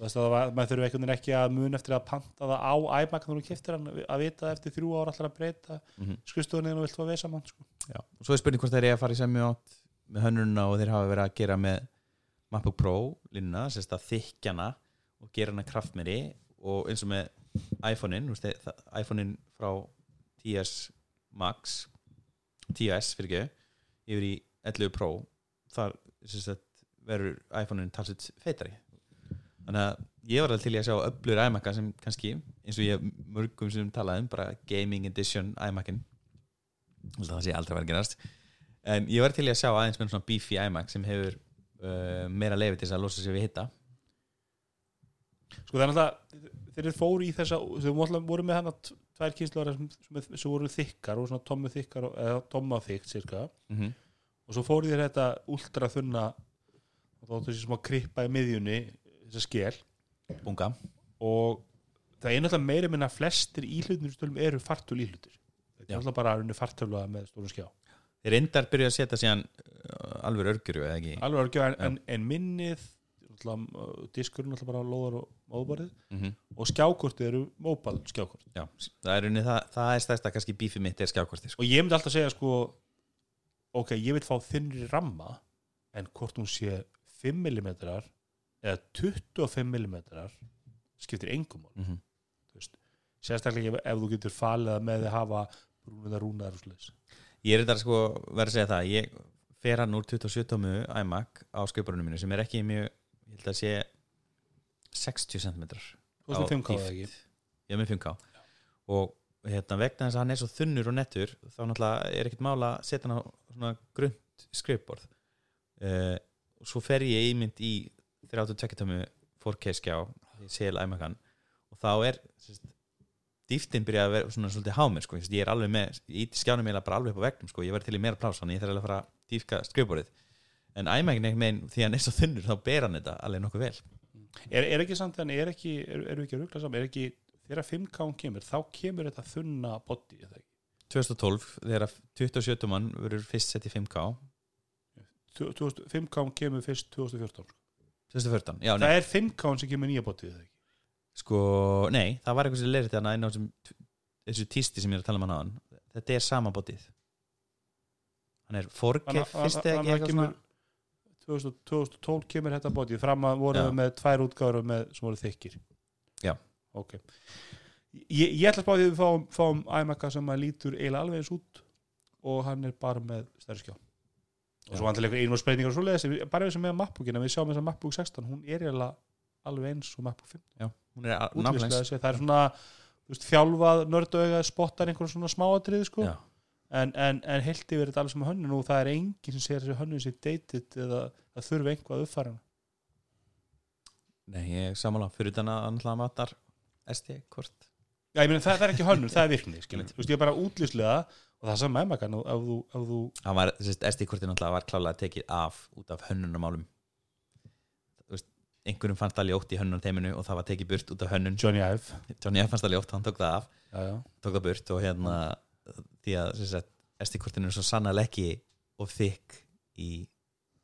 S2: Þú veist að það var, maður þurfi einhvern veginn ekki að mun eftir að panta það á iMac þannig að þú keftir hann að vita að eftir þrjú ára allar að breyta
S3: mm -hmm.
S2: skrifstofunni og vilt fá vesa mánt sko.
S3: Já, og svo er spurning hvort þeir eru að fara í semju átt með hönnununa og þeir hafa verið að gera með MacBook Pro línuna, sérst að þykjana og gera hana kraftmeri og eins og með iPhone-in iPhone-in frá 10s Max 10s fyrir ekki yfir í 11 Pro þar sérst að verður iPhone-in talsett feitari. Þannig að ég var alveg til að sjá öflur iMac-a sem kannski eins og ég mörgum sem talaði um bara Gaming Edition iMac-in. Það sé aldrei að vera að gerast en ég var til í að sjá aðeins með svona beefy iMac sem hefur uh, meira leiði til þess að losa sér við hitta
S2: sko þannig að þeir eru fóru í þessa þau voru- með hann tvær kynsluar sem, sem, sem voru þykkar og svona tommu þykkar eða tomma þykkt cirka
S3: mm -hmm.
S2: og svo fóru þér þetta ultra þunna og þá þessi smá krippa í miðjunni þessa skél
S3: bunga.
S2: Og það er náttúrulega meira minna flestir stölum eru fartul íhlutur þetta
S3: Já.
S2: er náttúrulega bara fartölu með stórum skjá
S3: þeir reyndar byrjuð að setja síðan uh, alveg örguru eða ekki?
S2: Alveg örgjör en, en, minnið uh, diskurinn alltaf bara lóðar og móðbarið
S3: mm
S2: og skjákortið eru móbal skjákort.
S3: Já, það er, unni, það, það er stærsta kannski bífið mitt er skjákorti sko.
S2: og ég myndi alltaf segja sko ok, ég vil fá þinnri ramma en hvort hún sé 5 mm eða 25 mm skiptir engum
S3: mm -hmm.
S2: sérstaklega ef, ef þú getur falið að með því hafa brúnið að rúnaðar og sliðis
S3: Ég er þetta sko verið að segja það ég fer hann úr 27 tómu iMac á skauparunum mínu sem er ekki mjög ég held að sé 60 cm
S2: veist um 5K eða ekki?
S3: er með 5K og hérna, vegna þess að hann er svo þunnur og nettur þá náttúrulega er ekkert mála að setja hann á svona grund skrifborð. Uh, og svo fer ég ímynd í 32 tómu 4K skjá í sel iMac-an. Og þá er sérst, dýftin byrja að vera svona svolítið hámir sko. ég er alveg með, ég skjánum eiginlega bara alveg upp á vegnum sko. ég verði til í meira plás þannig ég þarf alveg að fara að dýfka skrifborðið. En einhvern veginn því hann er svo þunnur þá ber hann þetta alveg nokkuð vel.
S2: Er, er ekki samt en er ekki er, er ekki að ruggla saman, er ekki þegar 5K kemur, þá kemur þetta þunna body eða ekki?
S3: 2012 þegar 27 mann verður fyrst sett í 5K
S2: 2000 5K kemur fyrst 2014
S3: 2014, já, nei,
S2: það er 5K sem kemur nýja body eða ekki
S3: sko, nei það var eitthvað sem leirið þarna inn á þessum þessu tísti sem ég er að tala um hann á hann þetta er sama bótið. Hann er 4K
S2: Þannig að-
S3: fyrst eða ekki
S2: að
S3: eitthvað svona?
S2: 2000 2012 kemur þetta body fram að voru við með tvær útgáður með, sem voru þykir
S3: Já.
S2: ok. Ég, ég ætla að spá því að við fáum, fáum iMac sem að lítur eiginlega alveg eins út og hann er bara með stærri skjá. Og svo vantilega einhver einhver spreyningar og svo leiðis bara eins og með MacBookina, við sjáum þess að MacBook 16 hún er eiginlega alveg eins og MacBook 15
S3: hún er a-
S2: útlýslega
S3: nákvæmlega
S2: þessi, það er svona veist, þjálfað nördauga spottar einhverjum svona smáatriði sko.
S3: Já.
S2: en, en, en heilt yfir þetta alveg sem hönnun og það er enginn sem segir þessi hönnun sér dated eða það þurfi einhvað að uppfæra
S3: nei, ég samanlega fyrir þannig að hann hlaða matar SD-kort
S2: Já, ég meina það, það er ekki hönnun, það er virkni *laughs* þú veist, ég er bara útlýslega og það er sem með þú, ef þú
S3: hann var, náttúrulega klálega tekið af út af veist, einhverjum fannst það ljótt í hönnunarteiminu og það var tekið burt út af hönnun.
S2: Johnny Ive.
S3: Johnny F fannst það ljótt, hann tók það af.
S2: Já, já.
S3: tók það burt og hérna því að sem sagt, SD-kortin er svo sannlega ekki og þykk í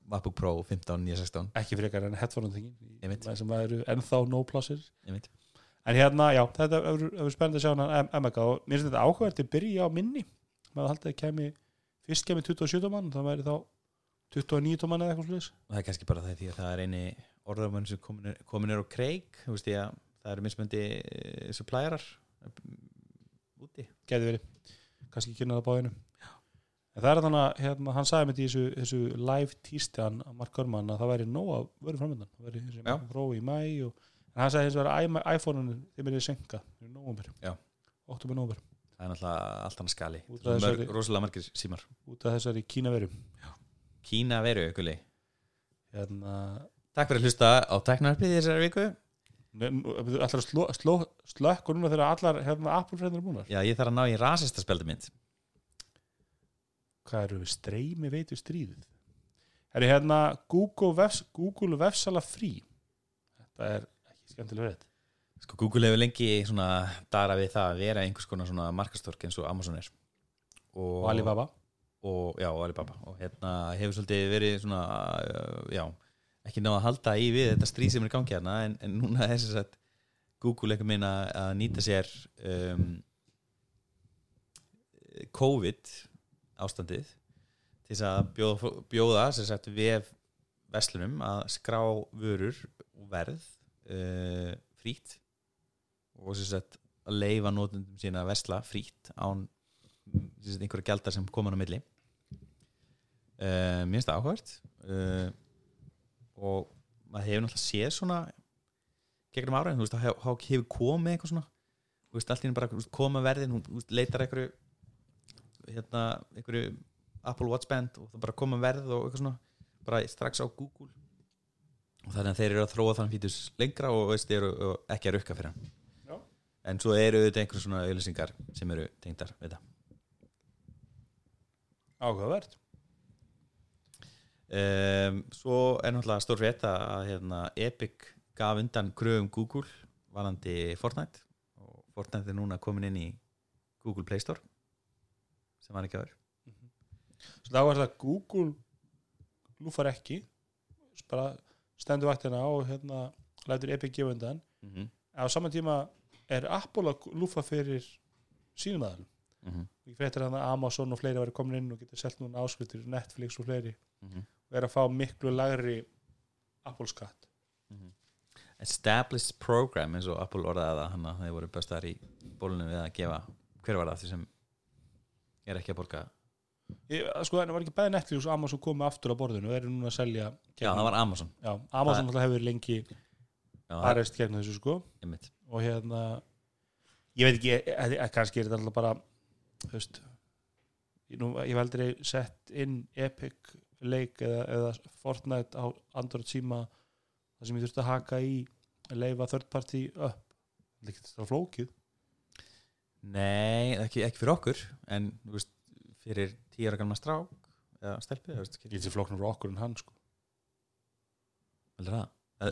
S3: MacBook Pro 15, 9, 16
S2: ekki frekar en headphone
S3: Einmitt.
S2: þingin sem eru ennþá no plássir.
S3: Einmitt.
S2: en hérna, já, þetta er, spennandi að sjá hann MMK og mér finnst þetta áhugavert að byrja á minni. Maður haldið að kemi fyrst kemi 27 mann, það væri þá 29 mann eða eitthvað slúðis
S3: og það er kannski bara það því að það er eini orðamann sem komin er, komin er á kreik það eru mismöndi supplierar úti.
S2: Geti verið, kannski ekki kynna það báðinu. En það er þannig að hérna, hann sagði með þessu, þessu live tísti hann að Mark Gurman að það væri nóg að vera framöndan. Það væri þessi Pro í mæ og, en hann sagði þessu að iPhone-un þeim er þið senka, þeir eru nógumver
S3: Já.
S2: 8. nógumver,
S3: það er náttúrulega allt annað skali. Mörg, rosalega margir símar.
S2: Út af þessari Kína veru
S3: Kína veru, gulli
S2: hérna
S3: Takk fyrir að hlusta á teknarpið þessari viku.
S2: Sló, slökk og núna þegar allar hérna, Apple fræðin eru búnar?
S3: Já, ég þarf að ná í rasista speldi mynd
S2: hvað eru við streymi veitu stríðið? Er hérna Google, vefs, Google vefsala frí? Þetta er ekki skemmtilega verið
S3: Sko Google hefur lengi svona dara við það að vera einhvers konar svona markastork eins og Amazon er. Og,
S2: og Alibaba?
S3: Og, já, og Alibaba. Og hérna hefur svolítið verið svona já, ekki náða að halda í við þetta stríð sem er í gangi hérna en, en núna er þess að Google eitthvað meina að nýta sér um, COVID ástandið til þess að bjóða, bjóða sagt vef verslunum að skrá vörur og verð uh, frýtt og sagt að leifa nótundum sína að versla frýtt án sagt, einhverja gjaldar sem koma á milli. Uh, mér finnst það áhugavert. Uh, og maður hefur náttúrulega séð svona gegnum ára, þú veist, hef- hefur komið eitthvað svona, þú veist, allt í henni bara koma verðin, hún veist, leitar einhverju hérna, einhverju Apple Watch Band og það bara koma verð og eitthvað svona, bara strax á Google. Og þannig að þeir eru að þróa þann fítus lengra og veist, eru og ekki að rukka fyrir hann.
S2: Já.
S3: en svo eru þetta einhverjum svona auðlýsingar sem eru tengdar við það.
S2: Áhugavert
S3: um, svo er náttúrulega stór frétt að hérna, Epic gaf undan kröfum Google varandi Fortnite og Fortnite er núna komin inn í Google Play Store sem var ekki aður
S2: svo þá er það Google lúfar ekki bara stendur vaktina og hérna lætur Epic gefa undan
S3: mm -hmm.
S2: á saman tíma er Apple að lúfa fyrir sínum aðalum
S3: Mm -hmm.
S2: hann að Amazon og fleiri væri komin inn og getur selt núna áskriftir Netflix og fleiri
S3: Mhm.
S2: og er að fá miklu lagri Apple skatt.
S3: Established program eins og Apple orðaði það hann að þeir voru bestar í bólunum við að gefa hver var það því sem er ekki að borga?
S2: Ég, sko það var ekki bæði Netflix og Amazon komið aftur á borðinu og eru núna að selja
S3: Já, það var Amazon.
S2: Já, Amazon alltaf hefur lengi barist gegn þessu sko.
S3: Einmitt.
S2: Og hérna ég veit ekki, eh, eh, kannski er þetta alltaf bara þú veist ég, nú, ég hef aldrei sett inn Epic leik eða, eða Fortnite á Android síma það sem ég þurfti að haka í að leifa third party upp. Það ekki þetta flókið.
S3: Nei, ekki, ekki fyrir okkur en veist, fyrir tíu ára gamla strák eða stelpi þú veist,
S2: ég get sér flóknur frá okkur en hann sko.
S3: Það?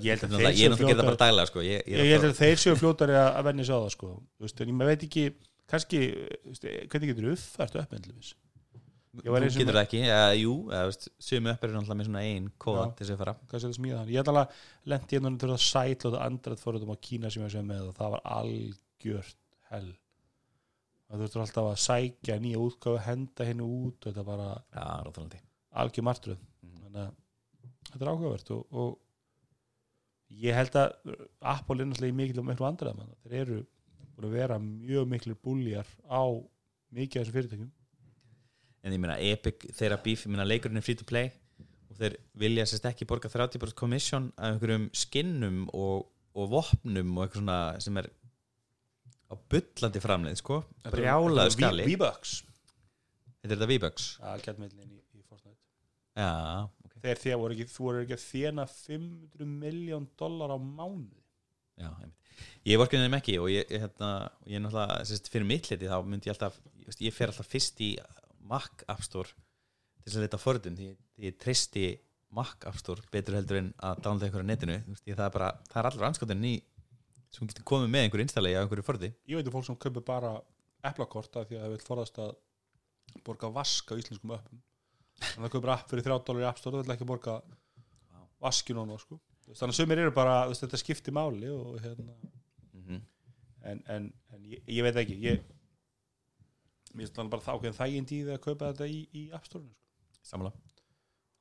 S2: Ég held að þeir séu
S3: náttúrulega að gera það
S2: fljótar-
S3: bara daglega sko. ég,
S2: ég,
S3: ég,
S2: held að þeir séu fljótari að, að venni sig á það sko. Veist, en ég veit ekki kannski, veist, hvernig getur uppfært upp var
S3: Þú getur það ekki, eða, jú Sumi upp er náttúrulega með svona ein kóða til þess að fara
S2: það ég held alveg að lendi hérna til að sætla og andrætt fóruðum á Kína sem ég sem með og það var algjört hell. Þú þurftur alltaf að sækja nýja útgáfu henda henni út og þetta bara
S3: ráðalandi
S2: algjör þannig að þetta er áhugavert og, og ég held að Apple er náttúrulega mikil og miklu andræðum þeir eru búin að vera mjög miklu búljar á mikið af þessum fyrirtækjum
S3: En ég meina Epic, þeirra bíf, ég meina leikurinn er free to play og þeir vilja sérst ekki borga 30% commission af einhverjum skinnum og, og vopnum og eitthvað svona sem er á bullandi framleið sko, brjálaðu skali
S2: V-Bucks.
S3: Þetta er þetta V-Bucks?
S2: Algjörmillin í, í Fortnite.
S3: Já, ok.
S2: Þegar þér voru ekki, þú voru ekki að þjena 500 miljón dólar á mánuði.
S3: Já, einmitt. Ég vorkinni þeim ekki og ég, hérna, og ég er náttúrulega, sérst, fyrir mitt liti þá myndi ég alltaf, ég fer alltaf fyrst í Mac App Store til þess að leita forðun, því, ég treysti Mac App Store betur heldur en að downloada einhverju á netinu, veist, það er bara það er allra anskotin í sem getur komið með einhverju installegi af einhverju forði
S2: ég veit um fólk sem kaupir bara eplakorta því að það vil forðast að borga vask á íslenskum öppum þannig að það kaupir app fyrir 3 dólar í App Store það vil ekki borga vaskinu á sko. Þannig að sumir eru bara þetta skiptir máli og, hérna,
S3: mm -hmm.
S2: en, en, en ég, ég veit ekki ég mér finnst bara það ákveðin þægind í því að kaupa þetta í, í App Store sko.
S3: Sammála.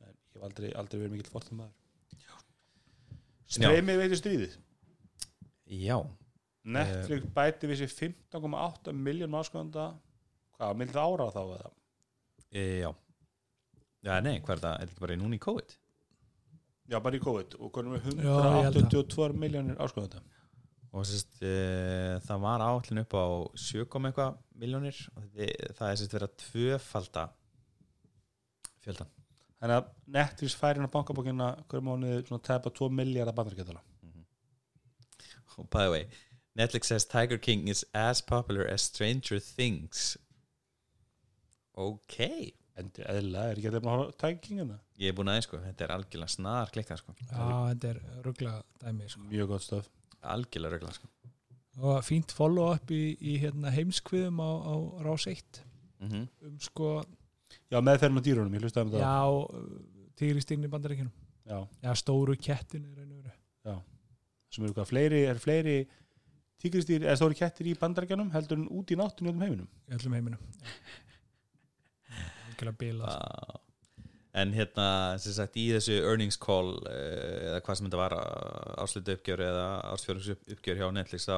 S2: En ég hef aldrei, aldrei verið mikill fortum maður streymið veitir stríðið?
S3: Já,
S2: Netflix bæti við sér 15,8 miljón áskönda hvað, það ára þá eða?
S3: e, já. Já, nei, hvað er það, er þetta bara núna í COVID?
S2: Já, bara í COVID. Og konum við
S4: Já, ég held
S2: 182 miljónir áskönda
S3: og sérst, e, það var áallin upp á 7, komma eitthvað miljónir og það er sérst verið að tvöfalda fjöldan
S2: Þannig að Netflix færi inn á bankabókina hverju mánuði svona tæpa 2 miljardar bandargetala
S3: og by the way Netflix says Tiger King is as popular as Stranger Things. Ok.
S2: Endur eðla, er ekki að það búin að horfa tækingina?
S3: ég er búin aðeins sko, þetta er algjörlega snar klikka sko.
S4: Já, þetta er ruggla dæmi sko.
S2: Mjög gott stöf
S3: algjörlega regla sko.
S4: og fínt follow up í, í hérna, heimskviðum á, á rás 1
S3: mm -hmm.
S4: um sko,
S2: Já, meðferðin á dýrunum, ég hlustaði um það
S4: já tígristinn í bandaríkjunum.
S2: Já,
S4: já, stóru kettin er einu veru.
S2: Sem eru hvað, fleiri, er fleiri tígristýr, eða stóri kettir í bandarækjanum heldur en út í náttunni um heiminum?
S4: Í öllum heiminum. Ekki að bila sko.
S3: En hérna sem sagt í þessu earnings call eh, eða hvað sem þetta var áslutu uppgjör eða ársfjörnings uppgjör hjá Netflix þá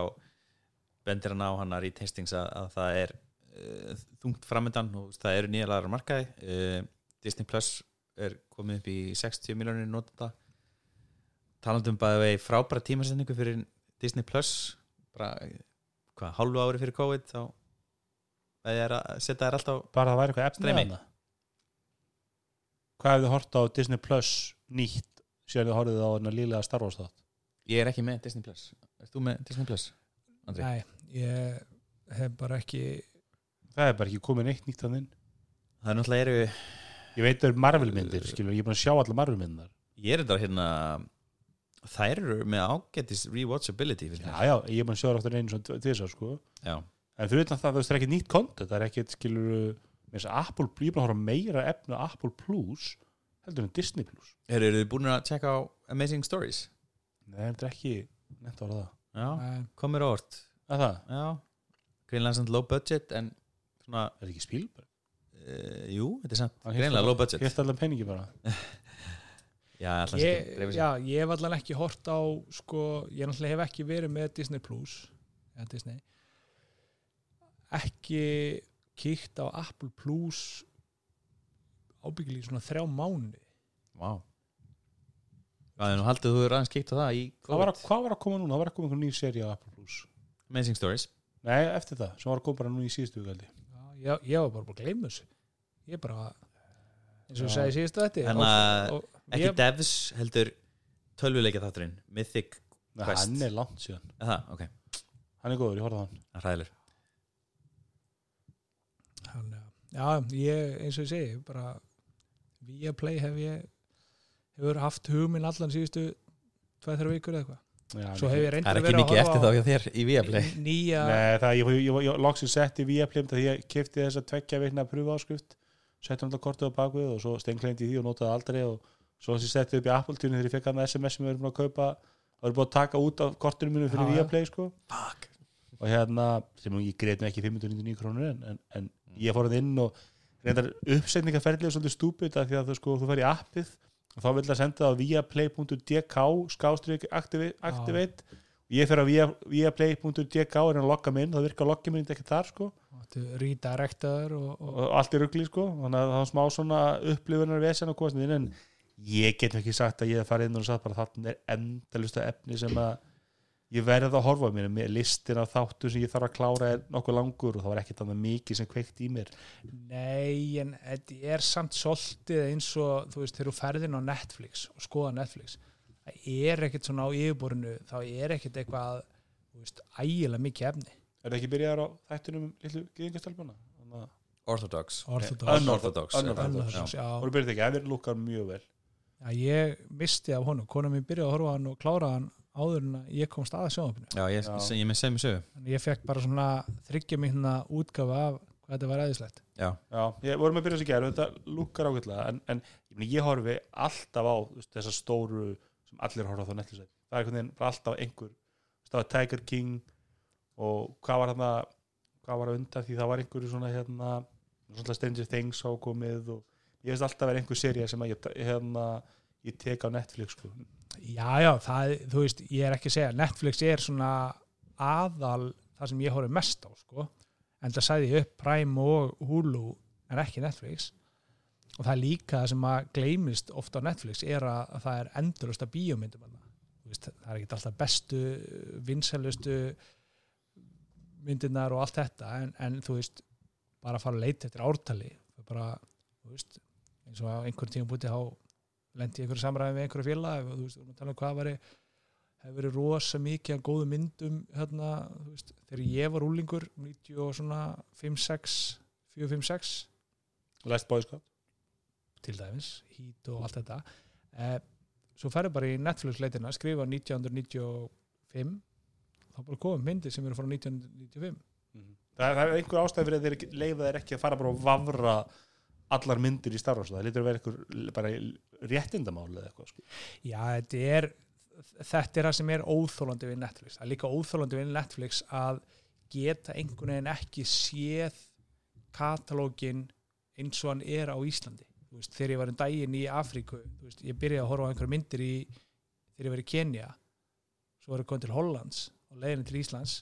S3: bendir hann á hannar í testings að, að það er uh, þungt framöndan og það eru nýja lagar markaði. Uh, Disney Plus er komið upp í 60 miljónir notanda talandum bæði vegi frábæra tímasendingu fyrir Disney Plus bara hvað, hálfu ári fyrir COVID þá það er að setja þær alltaf
S2: bara það væri eitthvað efnið
S3: Streymi.
S2: hana Hvað hefði hort á Disney Plus nýtt síðan þið horfið á lílega Star Wars þátt?
S3: Ég er ekki með Disney Plus. Erst þú með Disney Plus? Andri?
S4: nei, ég hef bara ekki
S2: Það er bara ekki komið neitt nýtt þannig
S3: Það er náttúrulega eru
S2: Ég veit það eru Marvel myndir, skilur, ég er búin að sjá allar Marvel myndar
S3: Ég er þetta hérna Þær eru með ágættis rewatchability
S2: Já, já, ég er búin að sjá það aftur einu svona tvisar, sko.
S3: Já.
S2: En fyrir utan það, þú veist, það er ekki nýtt content Það er ekki, skilur, með þess að Apple, ég er búin að horfa meira efna Apple Plus heldur en Disney Plus.
S3: Eru þið búin að checka á Amazing Stories?
S2: Nei, þetta er ekki nefnt að orða. Það
S3: Já,
S4: Nei,
S3: komir óvart
S2: Er það?
S3: Já, greinlega samt low budget en svona,
S2: Er þetta ekki Spielberg?
S3: uh, jú, þetta er samt greinlega
S2: allan-
S3: low budget.
S2: Hélt allan peningi bara. *laughs*
S3: Já,
S4: ég, já, ég hef allan ekki hort á sko, ég náttúrulega hef ekki verið með Disney Plus eða Disney. Ekki kíkt á Apple Plus ábyggilega í svona þrjá mánu
S3: Vá. Það er nú haldið þú er aðeins kíkt á það í
S2: hvað var, að, hvað var að koma núna? Það var að koma einhver ný seri á Apple Plus.
S3: Amazing Stories.
S2: Nei, eftir það, sem var að koma bara nú í síðustu vikaldi
S4: Já, ég, ég var bara búin að gleyma þessu. Ég bara eins og segi síðustu þetta
S3: En að- Ekki
S4: ég,
S3: devs heldur tölvuleikja þátturinn Mythic,
S2: Nei,
S3: Quest.
S2: hann er langt síðan.
S3: Er það, ok,
S2: Hann er góður, ég horfði á hann.
S3: Það er hræðilegur
S4: hann, já, ég eins og ég segi bara via play hef ég hefur haft hugminn allan síðustu tveið þrjá vikur eða eitthvað
S2: Já,
S4: svo hef ég
S3: Það
S4: reyndar
S3: er
S4: að
S3: ekki
S4: vera
S3: mikið eftir þá hjá þér í Viaplay
S4: nýja
S2: Nei, það, ég, ég, ég, ég loksins setti Viaplay því ég kefti þess að tvekja veikna pröfu áskrift setti hann alltaf kortið á bakvið og svo stengleindi í því og notaði aldrei og svo sem ég setti upp í Apple-tjúni þegar ég fekk hann SMS sem við erum búin að kaupa það er búin að taka út af kortinu mínu fyrir. Viaplay sko.
S3: Fuck
S2: og hérna, sem ég greit nú ekki 599 krónur en, en, en ég fór hann inn og reyndar uppsetningaferðlega svolítið stúpid af því að þú, sko, þú fer í appið og þá vil það senda það á viaplay.dk skástrík activate, og ég fer á via, viaplay.dk er hann að logga minn, það virkar loggið minn ekki þar sko.
S4: Redirectaður og, og,
S2: og allt er ruggli sko. Þannig að það var smá svona upplifunar vesen og kostnið en ég get ekki sagt að ég hef farið inn og sagt bara þarna er endalusta efni sem að ég verði að horfa mér með listin af þáttu sem ég þarf að klára er nokkuð langur og það var ekkert annað mikið sem kveikt í mér.
S4: Nei en þetta er samt svolítið eins og þú veist þegar þú ferðin á Netflix og skoða Netflix það er ekkert svona á yfirborinu þá er ekkert eitthvað þú veist, ægilega mikið efni.
S2: Er það ekki byrjaðar á þættunum um lillu að
S3: Orthodox.
S4: Orthodox.
S3: Unorthodox
S2: Unorthodox,
S4: Unorthodox,
S3: já.
S4: já.
S2: voru byrjað ekki, það verður lukkar mjög vel.
S4: Já, ég misti af honum, kona mín byrjaði að horfa á hann og klára hann áður en ég komst að sjónvapinu.
S3: Já, ég,
S2: Já.
S3: ég, ég með sem sögu
S4: ég fekk bara svona þryggja mínna útgafa af hvað þetta var eðislegt.
S3: Já,
S2: Já, ég vorum að byrja þessi gæru, þetta lukkar ágætlega en, en ég, meni, ég horfi alltaf á þessar stóru sem allir horfa á þá Netflix það er einhvern veginn alltaf einhver það var Tiger King og hvað var þarna hvað var að undan því það var einhverju svona hérna svona Stranger Things ákomið og ég veist alltaf að vera einhver seria sem að ég, hérna, ég tek á Netflix sko.
S4: Já, já, það, þú veist, ég er ekki að segja, Netflix er svona aðal það sem ég horfi mest á, sko. En það sæði ég upp Prime og Hulu en ekki Netflix. Og það er líka það sem að gleymist ofta á Netflix er að, að það er endurust að bíómyndum það er ekki alltaf bestu, vinsælustu myndirnar og allt þetta en, en þú veist, bara að fara að leita eftir ártali bara, þú veist eins og á einhverjum tíma bútið á lendi í einhverju samræði með einhverju félag þú veist, við erum að tala um hvað væri hefur verið rosa mikið af góðu myndum hérna, þú veist, þegar ég var úlingur 90 og svona 5-6 4-5-6
S2: Last Boy Scout.
S4: Til dæmis, Heat og allt þetta. Eh, svo ferðu bara í Netflix leitina skrifa 1995 þá bara komum myndir sem eru frá 1995
S2: það, það er einhver ástæð fyrir að þeir leifa þeir ekki að fara bara og vafra allar myndir í Star Wars það lítur að vera einhver bara réttindamál eða eitthvað sko.
S4: Já, þetta er þetta er það sem er óþólandi við Netflix. Það er líka óþólandi við Netflix að geta einhvern veginn ekki séð katalógin eins og hann er á Íslandi. Veist, þegar ég var um daginn í Afríku veist, ég byrjaði að horfa á einhverja myndir í, þegar ég var í Kenya svo var ég komið til Hollands og leiðinu til Íslands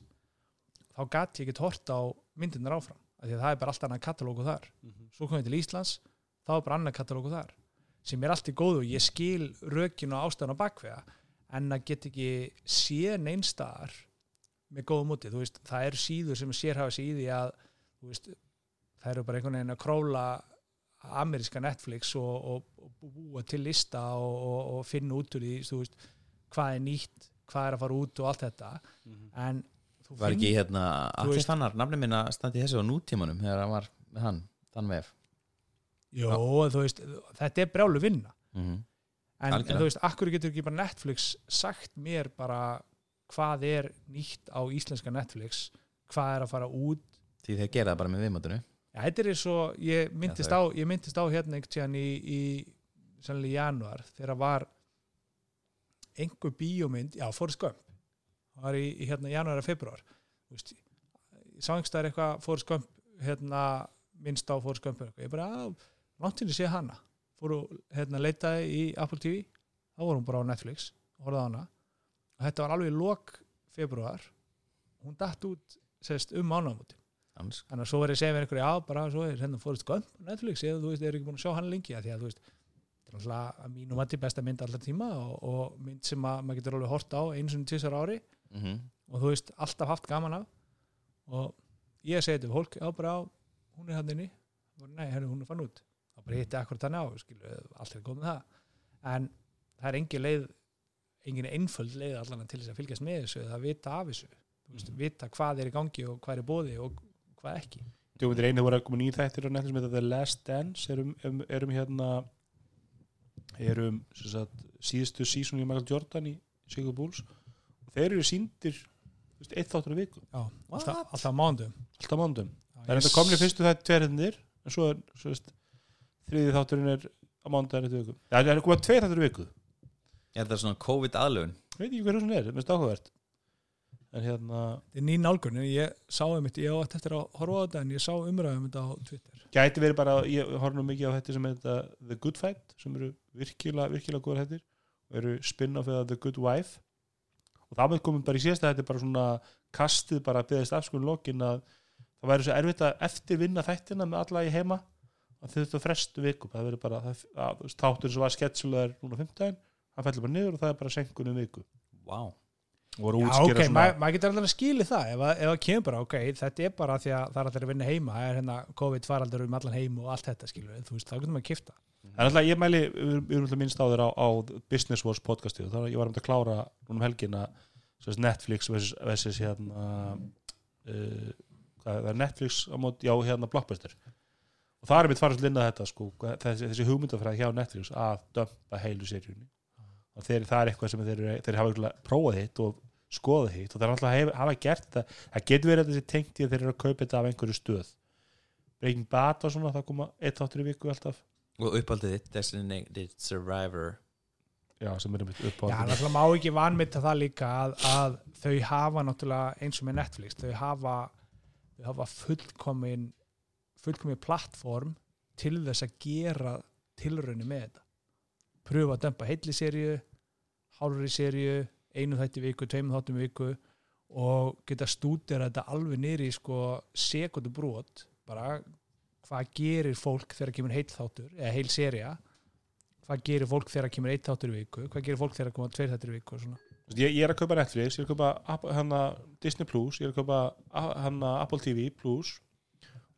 S4: þá gati ég ekki hort á myndirnar áfram því að það er bara allt annað katalógu þar. Svo kom ég til Íslands þá er bara annað katalógu þar sem er allt í góðu, ég skil rökin og ástæðan á bakvega en að get ekki séð neinstaðar með góðu múti, veist, það eru síður sem sér hafa sig í því að veist, það eru bara einhvern veginn að króla ameríska Netflix og, og, og búa til lista og, og, og finna út úr því, veist, hvað er nýtt hvað er að fara út og allt þetta. En þú
S3: var ekki hérna
S4: Þú veist-
S3: fannar, nafni minna standi þessu á nútímanum þegar hann var með hann, þann vef?
S4: Jó, þú veist, þetta er brjálu vinna.
S3: Mm -hmm.
S4: en, en þú veist, akkur getur ekki bara Netflix sagt mér bara hvað er nýtt á íslenska Netflix hvað er að fara út?
S3: Því þeir gera það bara með viðmátinu
S4: Já, þetta er og ég myndist,
S3: Já,
S4: á, ég myndist á hérna tíðan í, í sannlega í januar þegar var einhver bíómynd, já, Forrest Gump það var í, í hérna januar og februar Þú veist, ég sá einhverstaðar eitthvað Forrest Gump hérna minnst á Gump eitthvað. ég bara, að sé hana. Fóru hérna leitaði í Apple TV þá voru hún bara á Netflix horfði á hana. Og þetta var alveg lok februar hún datt út sérst, um
S3: Dans.
S4: þannig að svo verið að segja með einhverju já, bara svo er hérna Forrest Gump á Netflix. Eða þú veist, er ekki búin að sjá hann lengi? Að því að þú veist, þetta er náttúrulega að mínu mati besta mynd allar tíma og, og mynd sem að maður getur alveg hort á eins og tísar ári
S3: Mhm.
S4: og þú veist, alltaf haft gaman af. Og ég segi þetta við fólk já, bara á, hún er hann inni. Nei, herri, hún er fann út. Þá bara hitti akkurat hann á, skilu, allt er komið það. En það er engin leið engin einföld leið allan til þess að fylgjast með þessu eða vita af þessu. Þú veist, vita hvað er í gangi og hvað er bóði og hvað ekki.
S2: Djófundir einu voru að koma nýð þættir á netinu sem þetta The Last Dance. Erum, um, erum hérna erum sem sagt, síðustu sísón í Michael Jordan í Sigur Bulls og þeir eru síndir eitt þáttur á viku,
S4: já, alltaf, alltaf mándum
S2: alltaf mándum það er enda komni fyrstu þætti tverðinir en svo er svo veist, þriði þátturinn er á mándaginn eitt viku. Það er komað tveir þáttur á viku.
S3: Er þetta svona COVID aðlöfun?
S2: veit ekki hvað það er, mest áhugavert. En hérna,
S4: þetta er ný nálgun ég sá um þetta, ég átt eftir að horfa á þetta en ég sá umræðum þetta á Twitter.
S2: Gæti verið bara ég horf nú mikið á þetta sem er þetta The Good Fight sem eru virkilega, virkilega góður hættir og eru spin-off eða The Good Wife og það með komum bara í síðasta þetta er bara svona kastið bara að byggðast afskunum lokin að það væri svo erfitt að eftirvinna þættina með alla í heima. Að þau þurftu að frestu viku. Það verður bara, það, þáttur sem var sketsulaður núna 15, hann fellur bara niður og það er bara senkunum viku. Voru
S4: Já, ok,
S2: svona
S4: maður ma getur alltaf að skili það. Ef, að- ef það kemur bara, ok, þetta er bara því að það er allir að vinna heima, það er hérna COVID faraldur um allan heim og allt þetta, skilur þú veist, þá getur maður að kifta
S2: En alltaf ég mæli, við erum- alltaf minnst á þér á, á Business Wars podcastið þá ég var um að klára núna um helgina Netflix versus hérna uh, það er Netflix á mót, já hérna Blockbuster. Og það er mitt farið svolítið inn að þetta sko, þessi, þessi hugmyndafræði hjá Netflix að dömpa heilu seríunni. Og þeir, það er eitthvað sem þeir, þeir hafa prófað hitt og skoðað hitt. Og þeir alltaf hef, hafa gert það það getur verið að þessi tengt í að þeir eru að kaupa þetta af einhverju stöð. Breaking Bad og svona, það koma eitt áttur í viku alltaf
S3: Og uppáldið þitt Designated Survivor.
S2: Já, sem er mitt upp á
S4: Já, náttúrulega má ekki vanmynda það líka að, að þau hafa náttúrulega eins og með Netflix, þau hafa þau hafa fullkomin fullkomin plattform til þess að gera tilraunni með þetta. Pröfa að dömpa heilli seríu hálfri seríu, einu þætti í viku tveimur þáttum í viku og geta stúdera þetta alveg niður í sko sekundu brot bara hvað gerir fólk þegar kemur heil þáttur eða heil seria hvað gerir fólk þegar kemur eitt þáttur í viku? Hvað gerir fólk þegar koma tveir þáttur í viku
S2: ég, ég er að kaupa Netflix, ég er að kaupa hana, Disney Plus, ég er að kaupa hana, Apple TV Plus.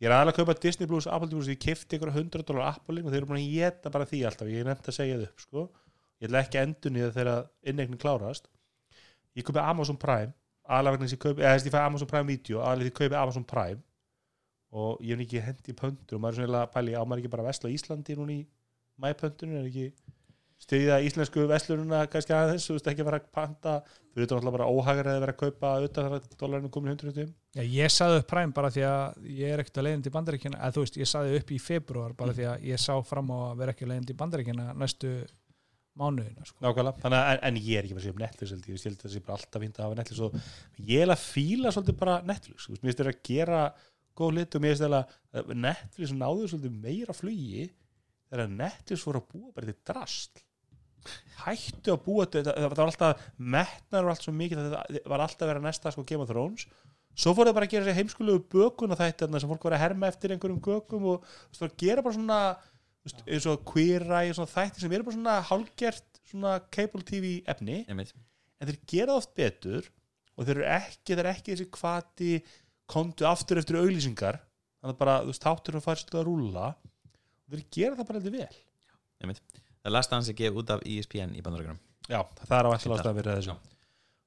S2: Ég er aðalega að kaupa Disney Plus, Apple TV Plus ég kefti ykkur 100 dólar Apple og þeir eru búin að geta bara því alltaf, ég er nefnt að segja það upp sko. ég ætla ekki endun í það þegar innegnin klárast. Ég kaupi Amazon Prime aðalega vegna þess að ég kaupi, eða þess að ég fæ Amazon Prime Video aðalega því kaupi Amazon Prime og ég hef ekki hendi í pöntur og maður er svona að pæli, á maður ekki bara að vesla Íslandi núna í mæpöntunum, er ekki stiðja íslensku veslununa kannski aðeins, þú veist ekki að vera að panta? Fyrir þetta náttúrulega bara óhagar að vera að kaupa utan þar að dólarinu komin 100
S4: Já, ég saði upp Prime bara því að ég er ekkert að leiðin til bandaríkjana eða þú veist, ég saði upp í februar bara
S2: Mm.
S4: því að ég sá fram á að vera ekki leiðin til bandaríkjana næstu mánuðina sko.
S2: nákvæmlega, þannig að en, en ég er ekki að segja um Netflix ég. Held að það sé bara alltaf fínt að hafa Netflix og ég er að fíla svolítið bara Netflix, þú veist, góð lit og mér finnst þér að Netflix náður svolítið meira flugi þegar Netflix voru að búa bara til drast hættu að búa þetta, það var alltaf metnar og allt svo mikið, það var alltaf að vera næsta sko Game of Thrones. Svo fór það bara að gera sér heimskulegu bökun og þetta sem fólk var að herma eftir einhverjum gökum og það var að gera bara svona veist, eins og Queer Eye og svona þætti sem eru bara svona hálgert svona cable TV efni. En þeir gera það oft betur og þeir eru ekki, þeir eru ekki þessi kvati komdu aftur eftir auglýsingar þannig að bara, þú veist, þáttur að færslu að rúlla og þeir gera það bara heldur vel.
S3: Einmitt. Það last hans er gefið út af ESPN í bandarækjunum
S2: já, það er á alltaf
S3: Fínt
S2: ástæða fyrir þessu.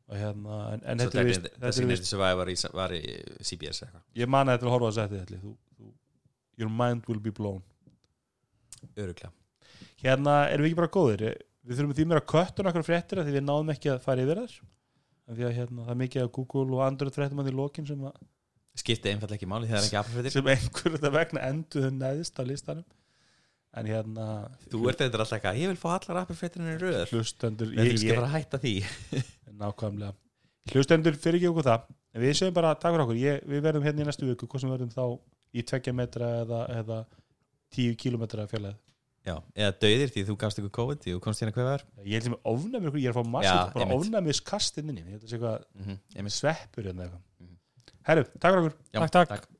S2: Og hérna, en, en þetta er vist, þetta er
S3: Designated
S2: vist
S3: Survivor var í, CBS eitthvað.
S2: Ég man að þetta er að horfa að setja þetta your mind will be blown.
S3: Öruglega
S2: hérna erum við ekki bara góðir? Við þurfum því mér að kötta nokkar fréttir því við náðum ekki að fara yfir af því að hérna, það er mikið af Google og Android fréttum að því lokin sem að
S3: skipti einfallega ekki máli þegar ekki apafréttir.
S2: sem einhver þetta vegna enduðu neðst á listanum. En hérna
S3: þú ert eitthvað alltaf eitthvað, ég vil fá allar apafréttirinn í röð.
S2: Hlustendur
S3: við
S2: ég,
S3: skal
S2: ég,
S3: fara að hætta því. *laughs*
S2: Nákvæmlega. Hlustendur fyrir ekki okkur það en við segjum bara takk fyrir okkur. Ég, við verðum hérna í næstu viku hvað sem verðum þá í tveggja metra eða, eða tíu kílometra fjarlæð
S3: já, eða döðir því þú gafst ykkur COVID því þú komst hérna hvað var.
S2: Ég held sem ofnæmi ykkur, ég er að fá massið
S3: Já,
S2: bara
S3: einmitt.
S2: ofnæmis kastin inni ég held að sé eitthvað
S3: mm -hmm.
S2: sveppur hérna eitthvað.
S3: Mhm.
S2: Herru, takk fyrir okkur
S3: já,
S4: Takk, takk.
S3: takk.